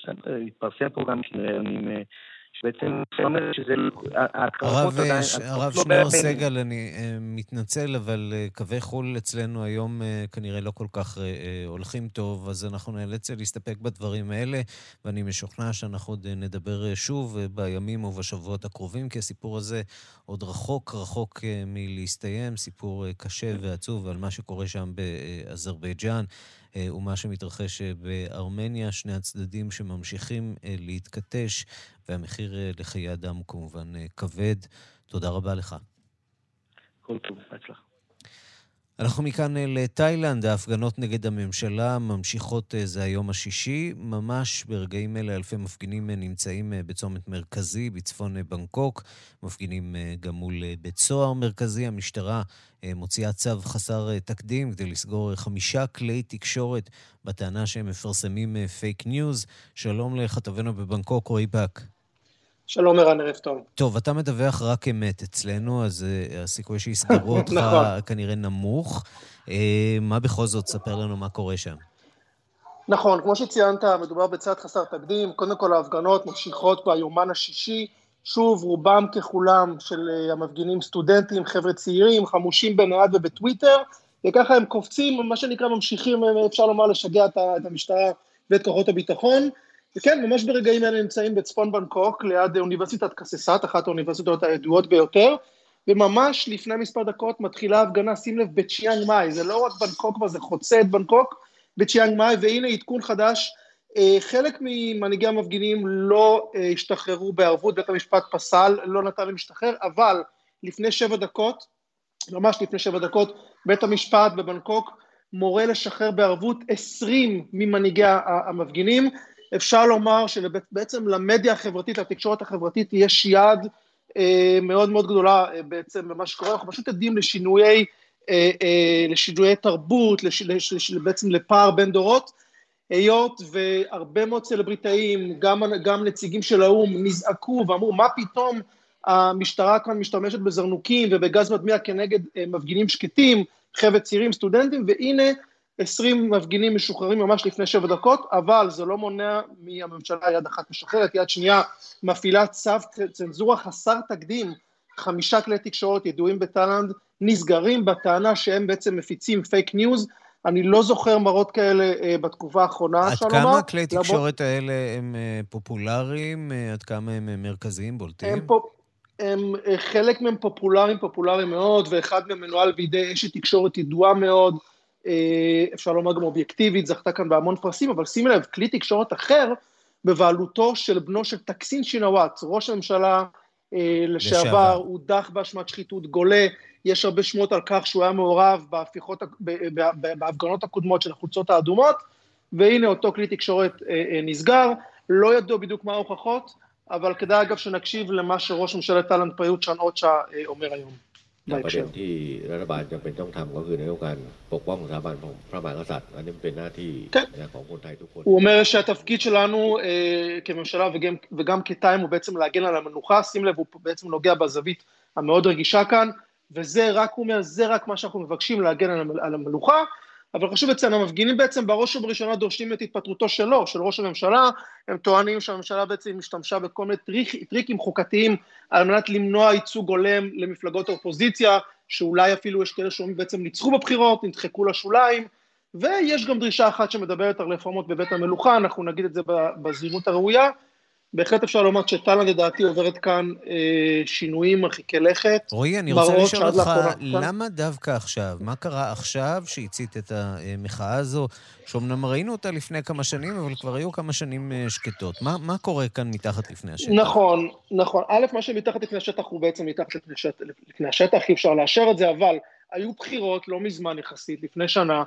התפרסם פה גם כנראה שבעצם אומר שזה... הרב שנור סגל, אני אה, מתנצל, אבל אה, קווי חו"ל אצלנו היום אה, כנראה לא כל כך הולכים טוב, אז אנחנו נאלץ להסתפק בדברים האלה, ואני משוכנע שאנחנו עוד נדבר שוב בימים ובשבועות הקרובים, כי הסיפור הזה עוד רחוק רחוק מלהסתיים, סיפור קשה ועצוב על מה שקורה שם באזרבייג'אן. ומה שמתרחש בארמניה, שני הצדדים שממשיכים להתכתש והמחיר אה, לחיי אדם הוא כמובן אה, כבד. תודה רבה לך. כל טוב, בהצלחה. אנחנו מכאן אה, לתאילנד, ההפגנות נגד הממשלה ממשיכות זה היום השישי. ממש ברגעים אלה אלפי מפגינים נמצאים בצומת מרכזי בצפון בנקוק. מפגינים גם מול בית סוהר מרכזי. המשטרה מוציאה צו חסר תקדים כדי לסגור חמישה כלי תקשורת בטענה שהם מפרסמים fake news. שלום לכתבנו בבנקוק, רועי פאק. שלום ערן, ערב טוב. טוב, אתה מדווח רק אמת אצלנו, אז אה, הסיכוי שיסגרו אותך נכון. כנראה נמוך. אה, מה בכל זאת, ספר לנו מה קורה שם. נכון, כמו שציינת, מדובר בצעד חסר תקדים. קודם כל ההפגנות ממשיכות ביומן השישי. שוב, רובם ככולם של אה, המפגינים סטודנטים, חבר'ה צעירים, חמושים בנייד ובטוויטר, וככה הם קופצים, מה שנקרא ממשיכים, אפשר לומר, לשגע את המשטרה ואת כוחות הביטחון. וכן, ממש ברגעים אלה נמצאים בצפון בנקוק, ליד אוניברסיטת קססת, אחת האוניברסיטות הידועות ביותר, וממש לפני מספר דקות מתחילה הפגנה, שים לב, בצ'יאנג מאי, זה לא רק בנקוק כבר, זה חוצה את בנקוק, בצ'יאנג מאי, והנה עדכון חדש, אה, חלק ממנהיגי המפגינים לא אה, השתחררו בערבות, בית המשפט פסל, לא נתן להם להשתחרר, אבל לפני שבע דקות, ממש לפני שבע דקות, בית המשפט בבנקוק מורה לשחרר בערבות עשרים ממנהיגי המפגינים, אפשר לומר שבעצם למדיה החברתית, לתקשורת החברתית, יש יד אה, מאוד מאוד גדולה אה, בעצם במה שקורה, אנחנו פשוט עדים לשינויי, אה, לשינויי תרבות, לש, לש, לש, בעצם לפער בין דורות, היות והרבה מאוד סלבריטאים, גם, גם נציגים של האו"ם, נזעקו ואמרו מה פתאום המשטרה כאן משתמשת בזרנוקים ובגז מדמיע כנגד מפגינים שקטים, חבר'ה צעירים, סטודנטים, והנה 20 מפגינים משוחררים ממש לפני שבע דקות, אבל זה לא מונע מהממשלה יד אחת משחררת, יד שנייה מפעילה צו צנזורה חסר תקדים, חמישה כלי תקשורת ידועים בתאילנד נסגרים בטענה שהם בעצם מפיצים fake news, אני לא זוכר מראות כאלה אה, בתקופה האחרונה, עד כמה לומר, כלי תקשורת למרות... האלה הם אה, פופולריים? אה, עד כמה הם אה, מרכזיים, בולטים? הם, פופ... הם, אה, חלק מהם פופולריים, פופולריים מאוד, ואחד מהם מנוהל בידי אשת תקשורת ידועה מאוד, אה, אפשר לומר גם אובייקטיבית, זכתה כאן בהמון פרסים, אבל שימי לב, כלי תקשורת אחר בבעלותו של בנו של טקסין שינוואט, ראש הממשלה אה, לשעבר, הודח באשמת שחיתות, גולה, יש הרבה שמות על כך שהוא היה מעורב בהפיכות, בהפגנות הקודמות של החולצות האדומות, והנה אותו כלי תקשורת אה, נסגר, לא ידוע בדיוק מה ההוכחות, אבל כדאי אגב שנקשיב למה שראש ממשלת טאלנט פריוט צ'אן אוצ'ה אומר היום. แต่ประเด็นที่รัฐบาลจำเป็นต้องทำก็คือในเรื่องการปกป้องสถาบันของพระมหากษัตริย์อันนี้เป็นหน้าที่ของคนไทยทุกคน הוא אומר שהתפקיד שלנו כממשלה וגם, וגם כטיים הוא בעצם להגן על המנוחה, שים לב, הוא בעצם נוגע בזווית המאוד רגישה כאן, וזה רק, הוא אומר, זה רק מה שאנחנו מבקשים, להגן על המנוחה. אבל חשוב לציין, המפגינים בעצם בראש ובראשונה דורשים את התפטרותו שלו, של ראש הממשלה, הם טוענים שהממשלה בעצם השתמשה בכל מיני טריק, טריקים חוקתיים על מנת למנוע ייצוג הולם למפלגות האופוזיציה, שאולי אפילו יש כאלה שאומרים בעצם ניצחו בבחירות, נדחקו לשוליים, ויש גם דרישה אחת שמדברת על רפורמות בבית המלוכה, אנחנו נגיד את זה בזהירות הראויה, בהחלט אפשר לומר שתאילנד לדעתי עוברת כאן אה, שינויים מרחיקי לכת. רועי, אני רוצה לשאול אותך, למה דווקא עכשיו? מה קרה עכשיו שהצית את המחאה הזו, שאומנם ראינו אותה לפני כמה שנים, אבל כבר היו כמה שנים אה, שקטות. מה, מה קורה כאן מתחת לפני השטח? נכון, נכון. א', מה שמתחת לפני השטח הוא בעצם מתחת לפני, שט, לפני השטח, אי אפשר לאשר את זה, אבל היו בחירות לא מזמן יחסית, לפני שנה.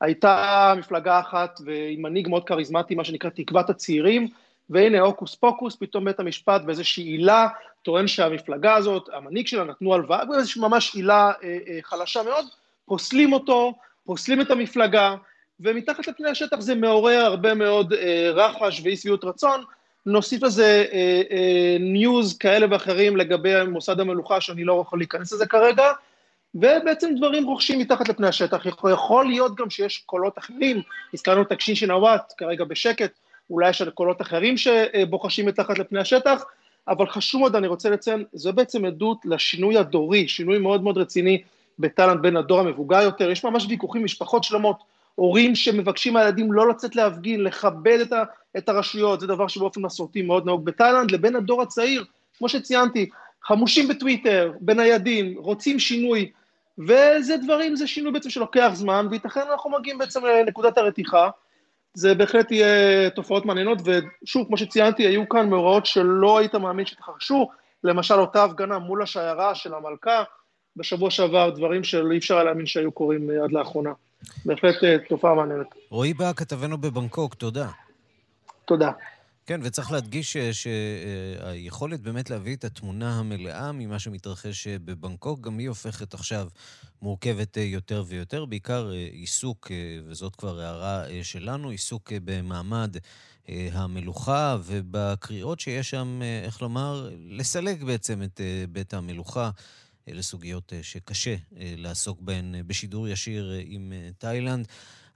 הייתה מפלגה אחת ועם מנהיג מאוד כריזמטי, מה שנקרא תקוות הצעירים, והנה הוקוס פוקוס, פתאום בית המשפט באיזושהי עילה טוען שהמפלגה הזאת, המנהיג שלה נתנו הלוואה, באיזושהי ממש עילה אה, אה, חלשה מאוד, פוסלים אותו, פוסלים את המפלגה, ומתחת לפני השטח זה מעורר הרבה מאוד אה, רחש ואי שביעות רצון. נוסיף לזה אה, אה, news כאלה ואחרים לגבי מוסד המלוכה, שאני לא יכול להיכנס לזה כרגע, ובעצם דברים רוחשים מתחת לפני השטח. יכול להיות גם שיש קולות אחרים, הזכרנו את תאקסין שינוואט, כרגע בשקט, אולי יש קולות אחרים שבוחשים מתחת לפני השטח, אבל חשוב מאוד, אני רוצה לציין, זו בעצם עדות לשינוי הדורי, שינוי מאוד מאוד רציני בטאלנט בין הדור המבוגר יותר, יש ממש ויכוחים, משפחות שלמות, הורים שמבקשים מהילדים לא לצאת להפגין, לכבד את, ה, את הרשויות, זה דבר שבאופן מסורתי מאוד נהוג בתאילנד, לבין הדור הצעיר, כמו שציינתי, חמושים בטוויטר, בניידים, רוצים שינוי, וזה דברים, זה שינוי בעצם שלוקח זמן, וייתכן אנחנו מגיעים בעצם לנקודת הרתיחה, זה בהחלט יהיה תופעות מעניינות, ושוב, כמו שציינתי, היו כאן מאורעות שלא היית מאמין שהתרחשו, למשל אותה הפגנה מול השיירה של המלכה, בשבוע שעבר, דברים שאי אפשר היה להאמין שהיו קורים עד לאחרונה. בהחלט אה, תופעה מעניינת. רועי בא, כתבנו בבנקוק, תודה. תודה. כן, וצריך להדגיש שהיכולת באמת להביא את התמונה המלאה ממה שמתרחש אה, בבנקוק, גם היא הופכת עכשיו מורכבת אה, יותר ויותר, בעיקר עיסוק, וזאת כבר הערה שלנו, עיסוק במעמד המלוכה ובקריאות שיש שם, איך לומר, לסלק בעצם את בית המלוכה. אלה סוגיות אה, שקשה אה, לעסוק בהן אה, בשידור ישיר עם תאילנד.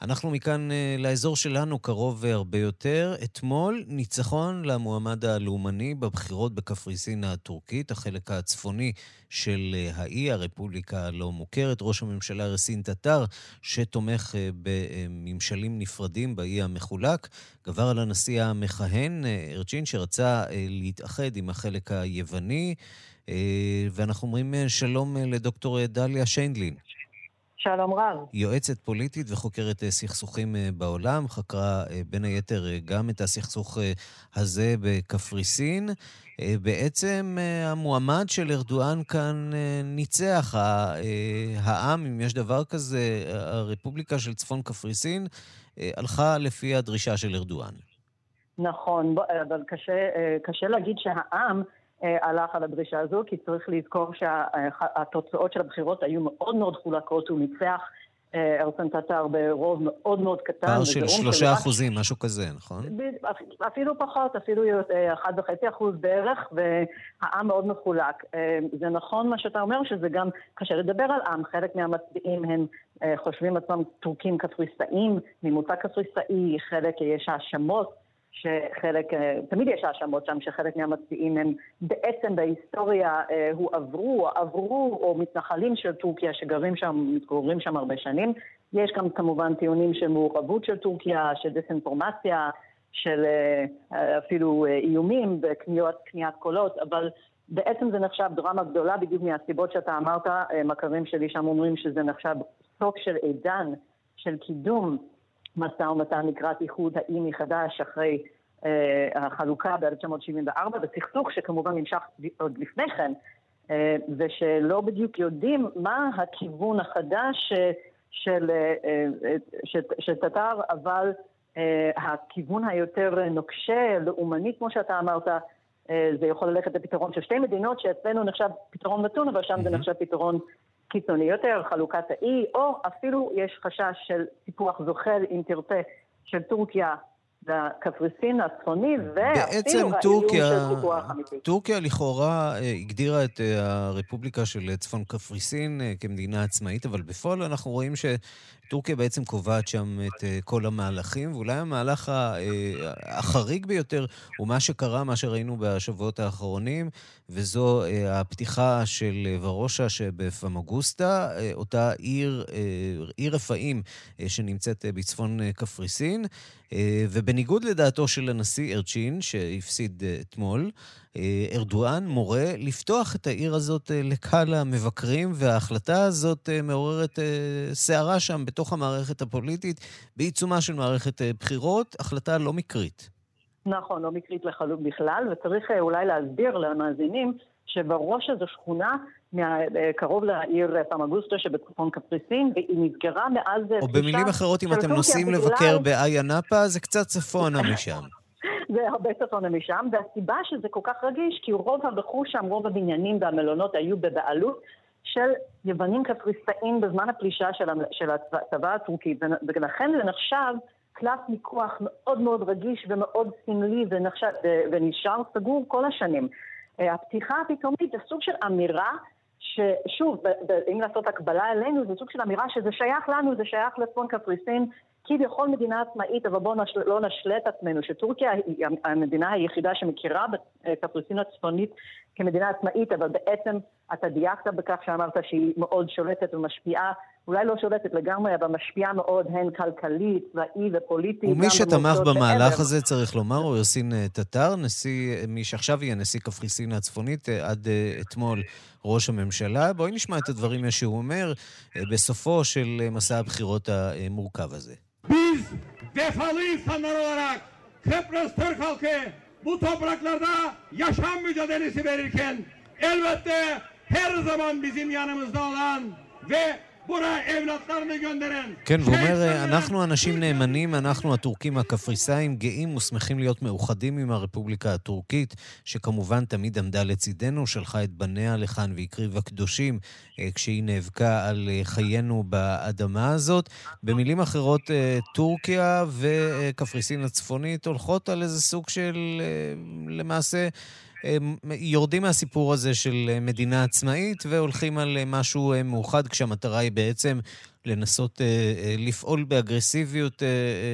אנחנו מכאן לאזור שלנו קרוב הרבה יותר. אתמול ניצחון למועמד הלאומני בבחירות בקפריסין הטורקית, החלק הצפוני של האי, הרפובליקה הלא מוכרת. ראש הממשלה רסין טטר, שתומך בממשלים נפרדים באי המחולק, גבר על הנשיא המכהן, ארצ'ין, שרצה להתאחד עם החלק היווני. אה, ואנחנו אומרים אה, שלום אה, לדוקטור דליה שיינדלין. שלום רב. יועצת פוליטית וחוקרת סכסוכים בעולם, חקרה בין היתר גם את הסכסוך הזה בקפריסין. בעצם המועמד של ארדואן כאן ניצח. העם, אם יש דבר כזה, הרפובליקה של צפון קפריסין, הלכה לפי הדרישה של ארדואן. נכון, אבל קשה, קשה להגיד שהעם... אה, הלך על הדרישה הזו, כי צריך לזכור שהתוצאות של הבחירות היו מאוד מאוד חולקות, הוא ניצח אה, ארסן טטר ברוב מאוד מאוד קטן. פער של שלושה אחוזים, משהו כזה, נכון? אפילו פחות, אפילו אה, אחד וחצי אחוז בערך, והעם מאוד מחולק. זה נכון מה שאתה אומר, שזה גם קשה לדבר על עם. חלק מהמצביעים הם חושבים עצמם טורקים קפריסאים, ממוצא קפריסאי, חלק יש האשמות. שחלק, אה, תמיד יש האשמות שם שחלק מהמצביעים הם בעצם בהיסטוריה אה, הועברו, עברו, או מתנחלים של טורקיה שגרים שם, מתגוררים שם הרבה שנים. יש גם כמובן טיעונים של מעורבות של טורקיה, של דיסאינפורמציה, של אה, אפילו איומים וקניית קולות, אבל בעצם זה נחשב דרמה גדולה בדיוק מהסיבות שאתה אמרת, מכרים שלי שם אומרים שזה נחשב סוף של עידן של קידום משא ומתן לקראת איחוד האי מחדש אחרי אה, החלוקה ב-1974, בסכסוך שכמובן נמשך עוד לפני כן, אה, ושלא בדיוק יודעים מה הכיוון החדש אה, של, אה, של, של טטר, אבל אה, הכיוון היותר נוקשה, לאומני, כמו שאתה אמרת, אה, זה יכול ללכת לפתרון של שתי מדינות, שאצלנו נחשב פתרון מתון, אבל שם זה נחשב פתרון קיצוני יותר, חלוקת האי, או אפילו יש חשש של סיפוח זוחל, אם תרצה, של טורקיה לקפריסין הצפוני, ואפילו האיום של סיפוח אמיתי. טורקיה לכאורה אה, הגדירה את אה, הרפובליקה של צפון קפריסין אה, כמדינה עצמאית, אבל בפועל אנחנו רואים ש... טורקיה בעצם קובעת שם את uh, כל המהלכים, ואולי המהלך uh, החריג ביותר הוא מה שקרה, מה שראינו בשבועות האחרונים, וזו uh, הפתיחה של ורשה שבפמגוסטה, אותה עיר, עיר רפאים שנמצאת בצפון קפריסין. ובניגוד לדעתו של הנשיא ארצ'ין, שהפסיד אתמול, ארדואן מורה לפתוח את העיר הזאת לקהל המבקרים, וההחלטה הזאת מעוררת סערה שם בתוך המערכת הפוליטית, בעיצומה של מערכת בחירות, החלטה לא מקרית. נכון, לא מקרית לחלוט בכלל, וצריך אולי להסביר למאזינים שבראש זו שכונה קרוב לעיר פמגוסטה שבצפון קפריסין, והיא נסגרה מאז... או במילים אחרות, אם אתם נוסעים לבקר באיה נאפה, זה קצת צפונה משם. זה הרבה צפונה משם, והסיבה שזה כל כך רגיש, כי רוב הרכוש שם, רוב הבניינים והמלונות היו בבעלות של יוונים קפריסאים בזמן הפלישה של, של הצבא הטורקי, ולכן זה נחשב קלף מיקוח מאוד מאוד רגיש ומאוד סמלי ונחשב, ונשאר סגור כל השנים. הפתיחה הפתאומית זה סוג של אמירה ששוב, אם לעשות הקבלה אלינו, זה סוג של אמירה שזה שייך לנו, זה שייך לצפון קפריסין, כביכול מדינה עצמאית, אבל בואו נשל, לא נשלה את עצמנו, שטורקיה היא המדינה היחידה שמכירה בקפריסין הצפונית כמדינה עצמאית, אבל בעצם אתה דייקת בכך שאמרת שהיא מאוד שולטת ומשפיעה, אולי לא שולטת לגמרי, אבל משפיעה מאוד הן כלכלית, צבאי ופוליטי. ומי שתמך במהלך בעבר. הזה, צריך לומר, הוא יוסין טטר, נשיא, מי שעכשיו יהיה נשיא קפריסין הצפונית, עד אתמול ראש הממשלה. בואי נשמע את הדברים שהוא אומר בסופו של מסע הבחירות המורכב הזה. Biz vefalı insanlar olarak Kıbrıs Türk halkı bu topraklarda yaşam mücadelesi verirken elbette her zaman bizim yanımızda olan ve כן, והוא אומר, אנחנו אנשים נאמנים, אנחנו הטורקים הקפריסאים, גאים ושמחים להיות מאוחדים עם הרפובליקה הטורקית, שכמובן תמיד עמדה לצידנו, שלחה את בניה לכאן והקריבה קדושים אה, כשהיא נאבקה על אה, חיינו באדמה הזאת. במילים אחרות, אה, טורקיה וקפריסין הצפונית הולכות על איזה סוג של, למעשה, יורדים מהסיפור הזה של אה, מדינה עצמאית והולכים על אה, משהו אה, מאוחד, כשהמטרה היא בעצם לנסות לפעול באגרסיביות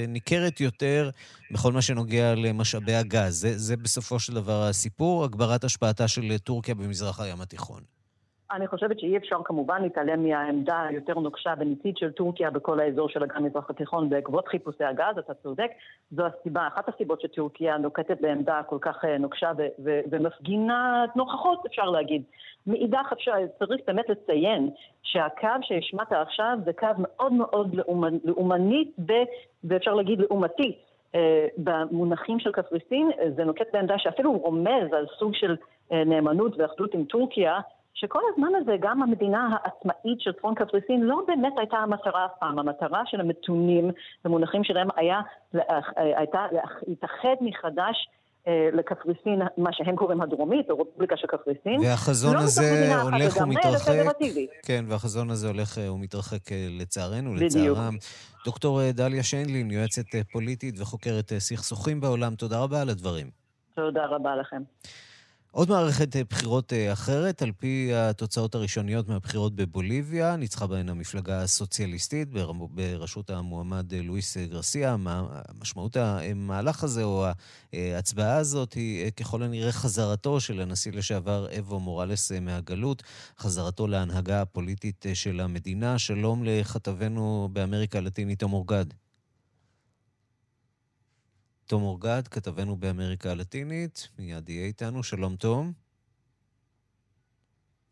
ניכרת יותר בכל מה שנוגע למשאבי הגז. זה, זה בסופו של דבר הסיפור, הגברת השפעתה של טורקיה במזרח הים התיכון. אני חושבת שאי אפשר כמובן להתעלם מהעמדה היותר נוקשה וניצית של טורקיה בכל האזור של אגן מזרח התיכון בעקבות חיפושי הגז, אתה צודק. זו הסיבה, אחת הסיבות שטורקיה נוקטת בעמדה כל כך אה, נוקשה ומפגינה נוכחות, אפשר להגיד. מאידך אפשר, צריך באמת לציין שהקו שהשמעת עכשיו זה קו מאוד מאוד לאומני ואפשר להגיד לעומתי. אה, במונחים של קפריסין, זה נוקט בעמדה שאפילו רומז על סוג של אה, נאמנות ואחדות עם טורקיה, שכל הזמן הזה גם המדינה העצמאית של צפון קפריסין לא באמת הייתה המטרה אף פעם. המטרה של המתונים, במונחים שלהם, היה, הייתה להתאחד מחדש אה, לקפריסין, מה שהם קוראים הדרומית, או רפובליקה של קפריסין. והחזון לא הזה הולך ומתרחק. כן, והחזון הזה הולך אה, ומתרחק אה, לצערנו, לצערם. דוקטור דליה שיינלין, יועצת פוליטית וחוקרת סכסוכים בעולם, תודה רבה על הדברים. תודה רבה לכם. עוד מערכת אה, בחירות אה, אחרת, על פי התוצאות הראשוניות מהבחירות בבוליביה, ניצחה בהן המפלגה הסוציאליסטית בראשות המועמד אה, לואיס גרסיה. משמעות המהלך הזה, או ההצבעה הזאת, היא ככל הנראה חזרתו של הנשיא לשעבר אבו מורלס מהגלות, חזרתו להנהגה הפוליטית של המדינה. שלום לכתבנו באמריקה הלטינית, תום אורגד. תום אורגד, כתבנו באמריקה הלטינית, מיד יהיה איתנו. שלום, תום.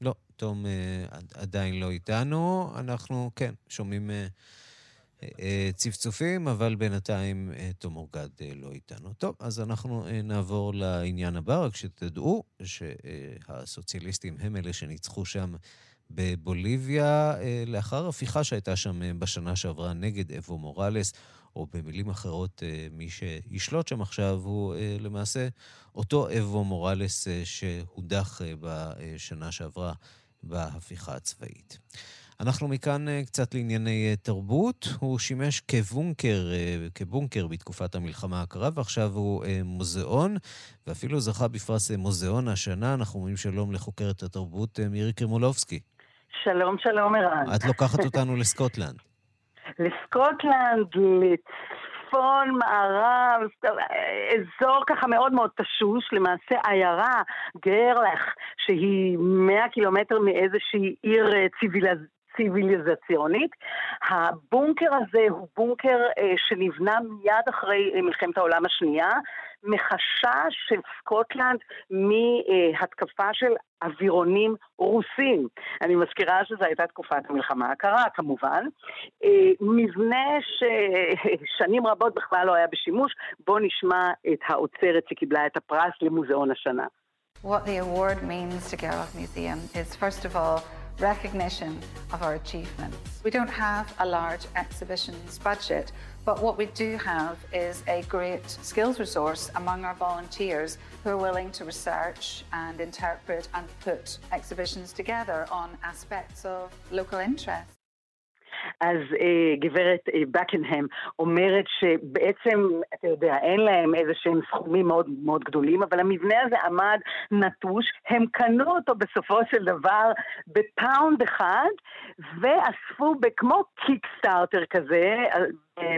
לא, תום uh, עדיין לא איתנו. אנחנו, כן, שומעים uh, uh, צפצופים, אבל בינתיים uh, תום אורגד uh, לא איתנו. טוב, אז אנחנו uh, נעבור לעניין הבא, רק שתדעו שהסוציאליסטים הם אלה שניצחו שם בבוליביה, uh, לאחר הפיכה שהייתה שם uh, בשנה שעברה נגד אבו מוראלס. או במילים אחרות, אה, מי שישלוט שם עכשיו הוא אה, למעשה אותו אבו מורלס אה, שהודח בשנה שעברה בהפיכה הצבאית. אנחנו מכאן קצת לענייני תרבות. הוא שימש כבונקר, כבונקר בתקופת המלחמה הקרה, ועכשיו הוא מוזיאון, ואפילו זכה בפרס מוזיאון השנה. אנחנו אומרים שלום לחוקרת התרבות מירי קרימולובסקי. שלום, שלום, ערן. את לוקחת אותנו לסקוטלנד. לסקוטלנד, לצפון, מערב, אזור ככה מאוד מאוד תשוש, למעשה עיירה, גרלך, שהיא 100 קילומטר מאיזושהי עיר ציוויליז... ציוויליזציונית. הבונקר הזה הוא בונקר אה, שנבנה מיד אחרי מלחמת העולם השנייה, מחשש של סקוטלנד מהתקפה של אווירונים רוסים. אני מזכירה שזו הייתה תקופת המלחמה הקרה כמובן. אה, מבנה ששנים רבות בכלל לא היה בשימוש, בואו נשמע את האוצרת שקיבלה את הפרס למוזיאון השנה. What the award means to Gerlach Museum is first of all recognition of our achievements. We don't have a large exhibitions budget, but what we do have is a great skills resource among our volunteers who are willing to research and interpret and put exhibitions together on aspects of local interest. אז אה, גברת אה, בקנהם אומרת שבעצם, אתה יודע, אין להם איזה שהם סכומים מאוד מאוד גדולים, אבל המבנה הזה עמד נטוש, הם קנו אותו בסופו של דבר בפאונד אחד, ואספו כמו קיקסטארטר כזה, אה,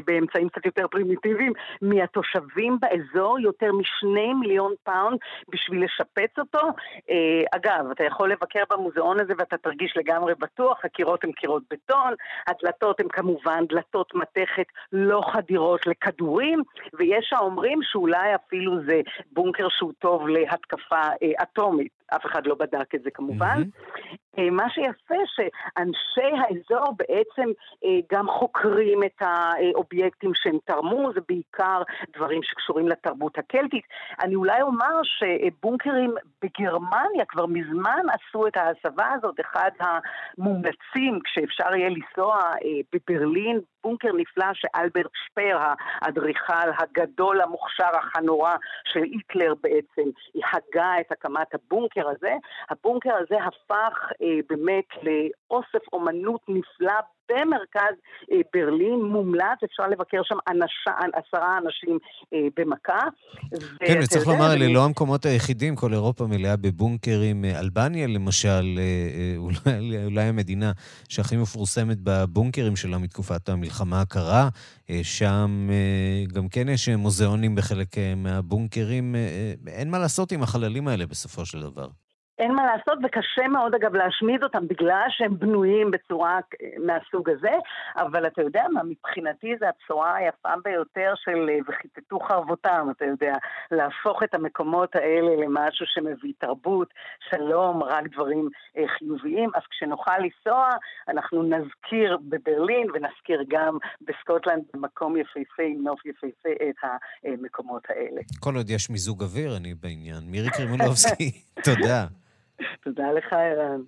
באמצעים קצת יותר פרימיטיביים מהתושבים באזור, יותר משני מיליון פאונד בשביל לשפץ אותו. אה, אגב, אתה יכול לבקר במוזיאון הזה ואתה תרגיש לגמרי בטוח, הקירות הן קירות בטון, הדלתות הן כמובן דלתות מתכת לא חדירות לכדורים, ויש האומרים שאולי אפילו זה בונקר שהוא טוב להתקפה אה, אטומית. אף אחד לא בדק את זה כמובן. Mm-hmm. מה שיפה שאנשי האזור בעצם אה, גם חוקרים את האובייקטים שהם תרמו, זה בעיקר דברים שקשורים לתרבות הקלטית. אני אולי אומר שבונקרים בגרמניה כבר מזמן עשו את ההסבה הזאת, אחד המומלצים כשאפשר יהיה לנסוע אה, בברלין, בונקר נפלא שאלברט שפר, האדריכל הגדול, המוכשר, הנורא של היטלר בעצם, הגה את הקמת הבונקר הזה. הבונקר הזה הפך אה, באמת לאוסף אומנות נפלא במרכז אה, ברלין, מומלץ, אפשר לבקר שם אנש, עשרה אנשים אה, במכה. כן, וצריך לומר, אלה לא המקומות היחידים, כל אירופה מלאה בבונקרים. אה, אלבניה, למשל, אולי, אולי המדינה שהכי מפורסמת בבונקרים שלה מתקופת המלחמה הקרה, שם גם כן יש מוזיאונים בחלק מהבונקרים. אין מה לעשות עם החללים האלה בסופו של דבר. אין מה לעשות, וקשה מאוד אגב להשמיד אותם בגלל שהם בנויים בצורה מהסוג הזה, אבל אתה יודע מה, מבחינתי זה הבשורה היפה ביותר של וכיתתו חרבותם, אתה יודע, להפוך את המקומות האלה למשהו שמביא תרבות, שלום, רק דברים אה, חיוביים, אז כשנוכל לנסוע, אנחנו נזכיר בברלין ונזכיר גם בסקוטלנד במקום יפהפה, עם נוף יפהפה, את המקומות האלה. כל עוד יש מיזוג אוויר, אני בעניין. מירי קרימולובסקי, תודה. תודה לך, ערן.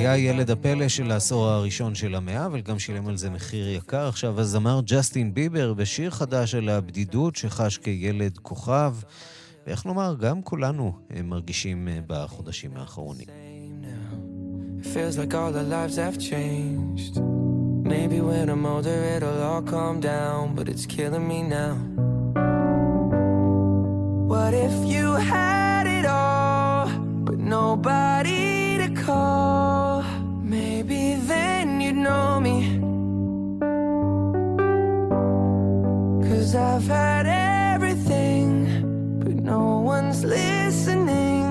היה ילד הפלא של העשור הראשון של המאה, אבל גם שילם על זה מחיר יקר. עכשיו הזמר ג'סטין ביבר בשיר חדש על הבדידות שחש כילד כוכב, ואיך לומר, גם כולנו מרגישים בחודשים האחרונים. Feels like all our lives have changed. Maybe when I'm older it'll all calm down, but it's killing me now. What if you had it all, but nobody to call? Maybe then you'd know me. Cause I've had everything, but no one's listening,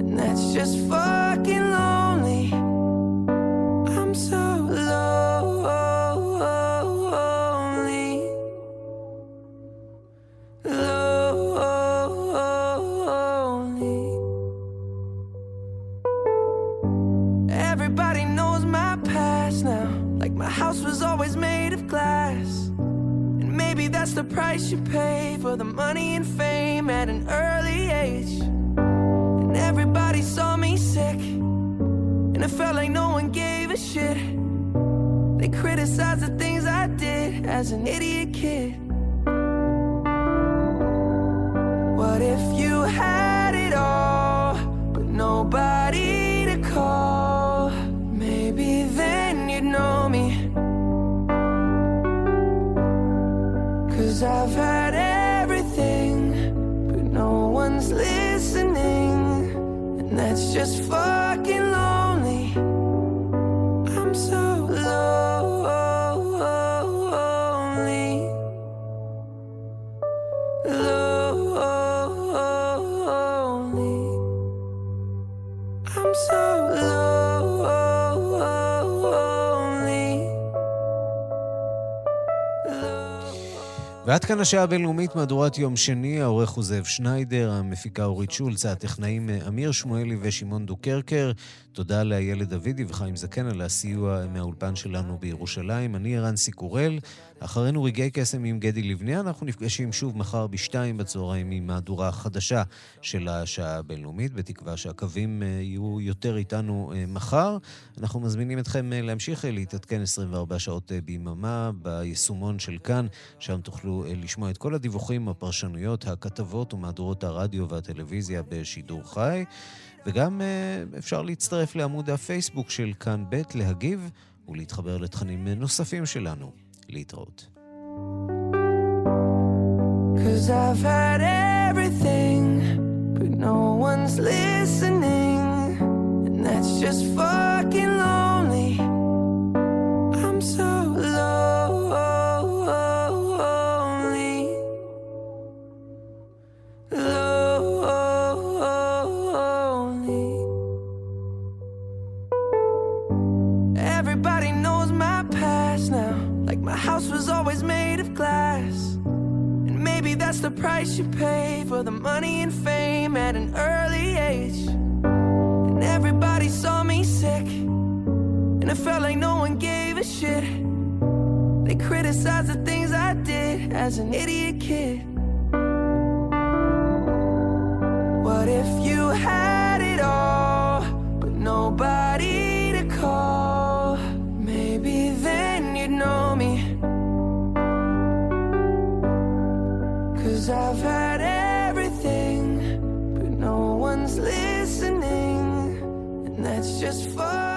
and that's just fucking you pay for the money and fame at an early age. And everybody saw me sick, and it felt like no one gave a shit. They criticized the things I did as an idiot kid. ועד כאן השעה הבינלאומית, מהדורת יום שני, העורך הוא זאב שניידר, המפיקה אורית שולץ, הטכנאים אמיר שמואלי ושמעון דוקרקר. תודה לאיילת דוידי וחיים זקן על הסיוע מהאולפן שלנו בירושלים. אני ערן קורל, אחרינו רגעי קסם עם גדי לבנה. אנחנו נפגשים שוב מחר בשתיים בצהריים עם מהדורה חדשה של השעה הבינלאומית, בתקווה שהקווים אה, יהיו יותר איתנו אה, מחר. אנחנו מזמינים אתכם אה, להמשיך להתעדכן 24 שעות ביממה ביישומון של כאן, שם תוכלו לשמוע את כל הדיווחים, הפרשנויות, הכתבות ומהדורות הרדיו והטלוויזיה בשידור חי. וגם אפשר להצטרף לעמוד הפייסבוק של כאן ב', להגיב ולהתחבר לתכנים נוספים שלנו. להתראות. Cause I've had everything, but no one's listening, and that's just fucking lonely. Glass. And maybe that's the price you pay for the money and fame at an early age. And everybody saw me sick. And it felt like no one gave a shit. They criticized the things I did as an idiot kid. What if you had it all, but nobody just fun